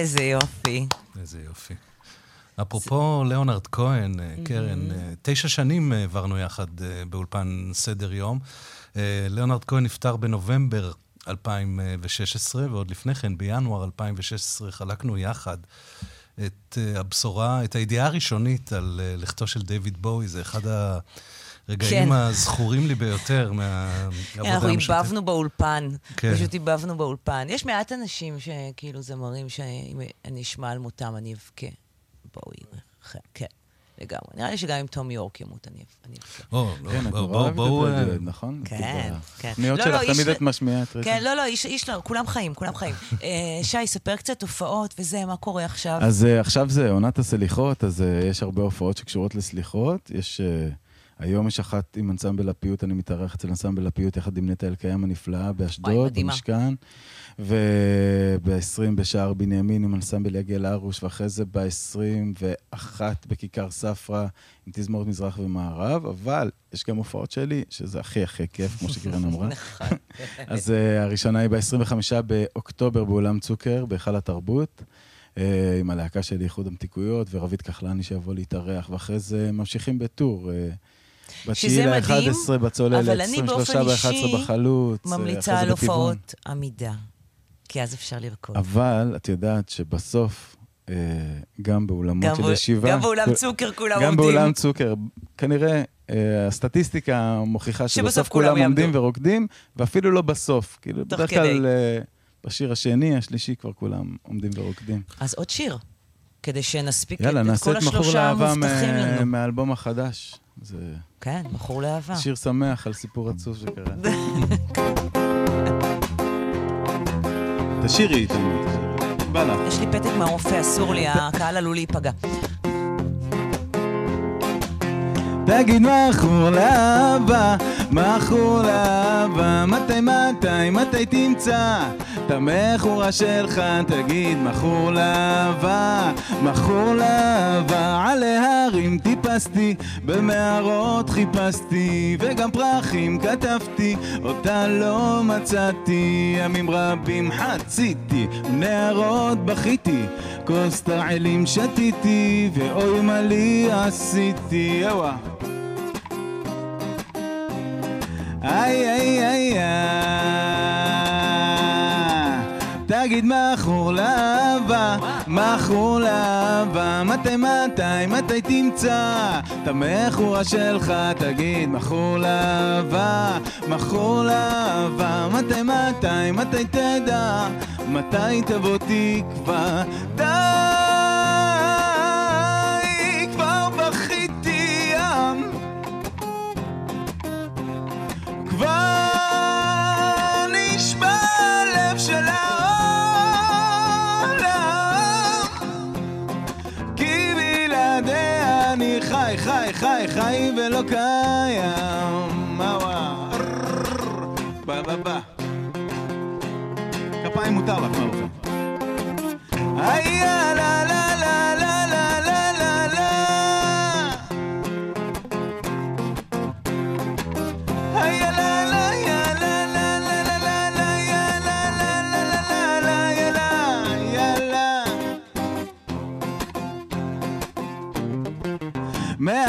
S3: איזה יופי.
S17: איזה יופי. אפרופו זה... ליאונרד כהן, mm-hmm. קרן, אה, תשע שנים העברנו יחד באולפן סדר יום. ליאונרד כהן נפטר בנובמבר 2016, ועוד לפני כן, בינואר 2016, חלקנו יחד את הבשורה, את הידיעה הראשונית על לכתו של דיוויד בואי. זה אחד ה... רגעים כן. הזכורים לי ביותר מהעבודה
S3: המשותפת. אנחנו איבבנו באולפן, כן. פשוט איבבנו באולפן. יש מעט אנשים שכאילו זמרים שאני אשמע על מותם, אני אבכה. בואי, כן. לגמרי. נראה לי שגם אם תום יורק ימות, אני
S12: אבכה. כן, בואו, בואו... נכון?
S3: כן, כן.
S12: תוכניות לא, שלך לא, תמיד את משמיעה את.
S3: כן, לא, לא, איש לא, כולם חיים, כולם חיים. אה, שי, ספר קצת הופעות וזה, מה קורה עכשיו?
S12: אז אה, עכשיו זה עונת הסליחות, אז אה, יש הרבה הופעות שקשורות לסליחות. יש... היום יש אחת עם אנסמבל הפיוט, אני מתארח אצל אנסמבל הפיוט יחד עם נטע אלקיים הנפלאה באשדוד, במשכן. וב-20 בשער בנימין עם אנסמבל יגל הרוש, ואחרי זה ב-21 בכיכר ספרא עם תזמורת מזרח ומערב, אבל יש גם הופעות שלי, שזה הכי הכי כיף, כמו שקרן אמרה. נכון. אז uh, הראשונה היא ב-25 באוקטובר באולם צוקר, בהיכל התרבות. uh, עם הלהקה של איחוד המתיקויות, ורבית כחלני שיבוא להתארח, ואחרי זה ממשיכים בטור.
S3: שזה מדהים,
S12: ב-9 בצוללת, 23 ב-11 בחלוץ.
S3: ממליצה על הופעות עמידה. כי אז אפשר לרקוד.
S12: אבל את יודעת שבסוף, אה, גם באולמות של ישיבה...
S3: גם באולם צוקר כולם עומדים.
S12: גם באולם צוקר. כנראה, אה, הסטטיסטיקה מוכיחה שבסוף כולם עומדים ורוקדים, ואפילו לא בסוף. כאילו, בדרך כלל אה, בשיר השני, השלישי, כבר כולם עומדים ורוקדים.
S3: אז עוד שיר, כדי שנספיק את כל השלושה המובטחים לנו. יאללה, נעשה את מכור לאהבה
S12: מהאלבום החדש. זה...
S3: כן, מכור לאהבה.
S12: שיר שמח על סיפור עצוב שקרה. תשאירי איתנו.
S3: יש לי פתק מהרופא, אסור לי, הקהל עלול להיפגע.
S12: תגיד מכור לאהבה, מכור לאהבה, מתי מתי מתי תמצא את המכורה שלך, תגיד מכור לאהבה, מכור לאהבה, על ההרים טיפסתי, במערות חיפשתי, וגם פרחים כתבתי, אותה לא מצאתי, ימים רבים חציתי, נערות בכיתי, כוס תרעלים שתיתי, ואוי מה לי עשיתי, יווה איי איי איי תגיד מכור לאהבה, מכור לאהבה מתי מתי מתי תמצא את המכורה שלך? תגיד מכור לאהבה, מכור לאהבה מתי מתי מתי תדע? מתי תבוא תקווה? די ולא קיים. מווה בה בה בה. כפיים מותר לך, מה רוצה? לה לה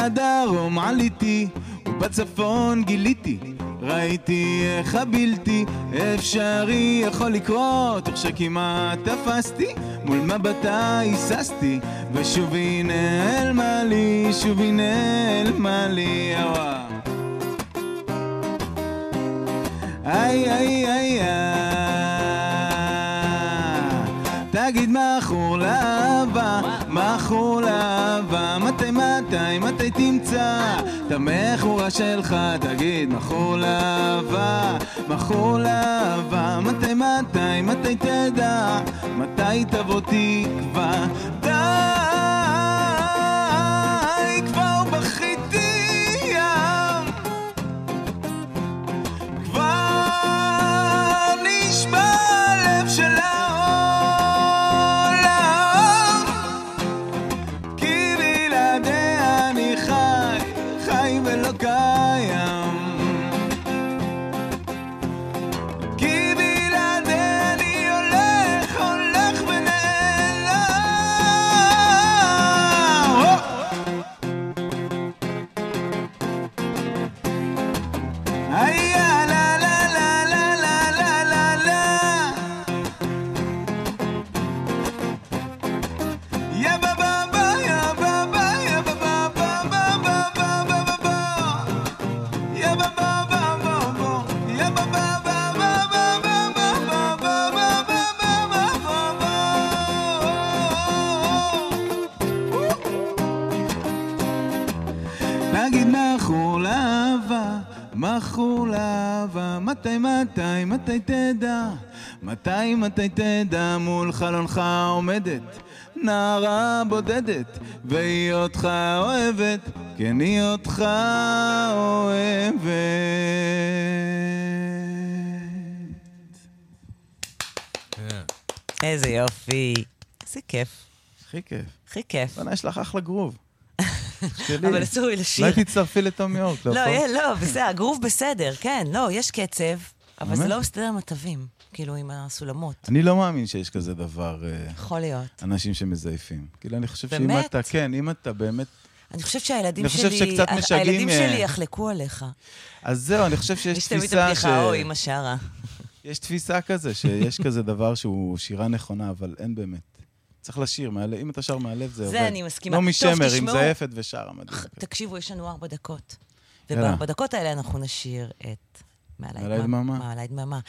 S12: מהדרום עליתי, ובצפון גיליתי, ראיתי איך הבלתי אפשרי יכול לקרות, איך שכמעט תפסתי, מול מבטה היססתי, ושוב היא נעלמה לי, שוב היא נעלמה לי, איי איי איי איי. תגיד מכור לאהבה, מכור לאהבה, תמצא את המכורה שלך, תגיד מכור לאהבה, מכור לאהבה, מתי מתי מתי תדע, מתי תבוא תקווה, די מתי מתי מתי תדע, מתי מתי תדע מול חלונך עומדת נערה בודדת, והיא אותך אוהבת, כן היא אותך אוהבת.
S3: איזה יופי. איזה כיף.
S12: הכי כיף.
S3: הכי כיף.
S12: בוא'נה, יש לך אחלה גרוב.
S3: אבל אסור לי לשיר.
S12: אולי תצטרפי לתום יורק,
S3: לא? לא, לא, בסדר, הגרוב בסדר, כן, לא, יש קצב, אבל זה לא מסתדר עם התווים, כאילו, עם הסולמות.
S12: אני לא מאמין שיש כזה דבר...
S3: אה, יכול להיות.
S12: אנשים שמזייפים. כאילו, אני חושב שאם אתה, כן, אם אתה באמת...
S3: אני חושב שהילדים שלי, הילדים שלי אה, יחלקו עליך.
S12: אז זהו, אני חושב שיש תפיסה ש... יש תמיד
S3: הבדיחה, או, אמא שרה.
S12: יש תפיסה כזה, שיש כזה דבר שהוא שירה נכונה, אבל אין באמת. צריך לשיר מהלב, אם אתה שר מהלב זה עובד.
S3: זה אני מסכימה.
S12: לא משמר, עם זייפת ושרה מדהים.
S3: תקשיבו, יש לנו ארבע דקות. ובארבע דקות האלה אנחנו נשיר את...
S12: מעלי דממה.
S3: מעלי דממה.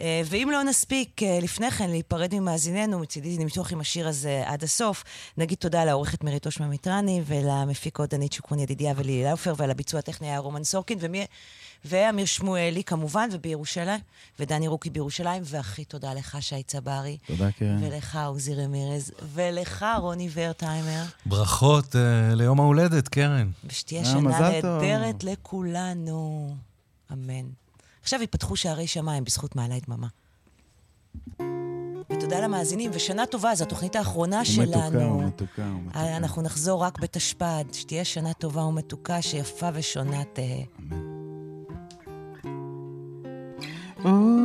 S3: אה, ואם לא נספיק אה, לפני כן להיפרד ממאזיננו, מצידי נמתוח עם השיר הזה עד הסוף, נגיד תודה לעורכת מירית אושמה מיטרני ולמפיקות דנית שוקרון ידידיה ולילי לאופר, ועל הביצוע הטכני היה רומן סורקין, ומי... ואמיר שמואלי כמובן, ובירושלים, ודני רוקי בירושלים, והכי תודה לך, שי צברי.
S12: תודה, קרן.
S3: ולך, עוזי רמירז, ולך, רוני ורטהיימר.
S17: ברכות uh, ליום ההולדת, קרן.
S3: ושתהיה שנה נהדרת לכולנו. אמן. עכשיו ייפתחו שערי שמיים בזכות מעלה דממה. ותודה למאזינים, ושנה טובה, זו התוכנית האחרונה שלנו.
S12: ומתוקה, ומתוקה, ומתוקה.
S3: אנחנו נחזור רק בתשפ"ד, שתהיה שנה טובה ומתוקה, שיפה ושונה תהא. אמן.
S12: מוארת.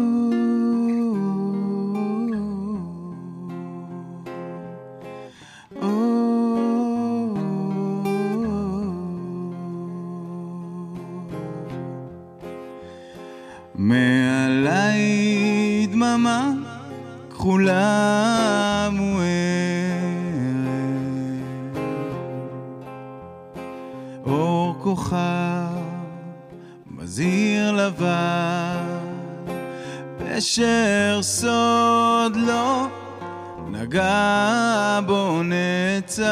S12: אור כוכב מזהיר לבן אשר סוד לא נגע בו נצח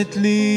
S12: ultimately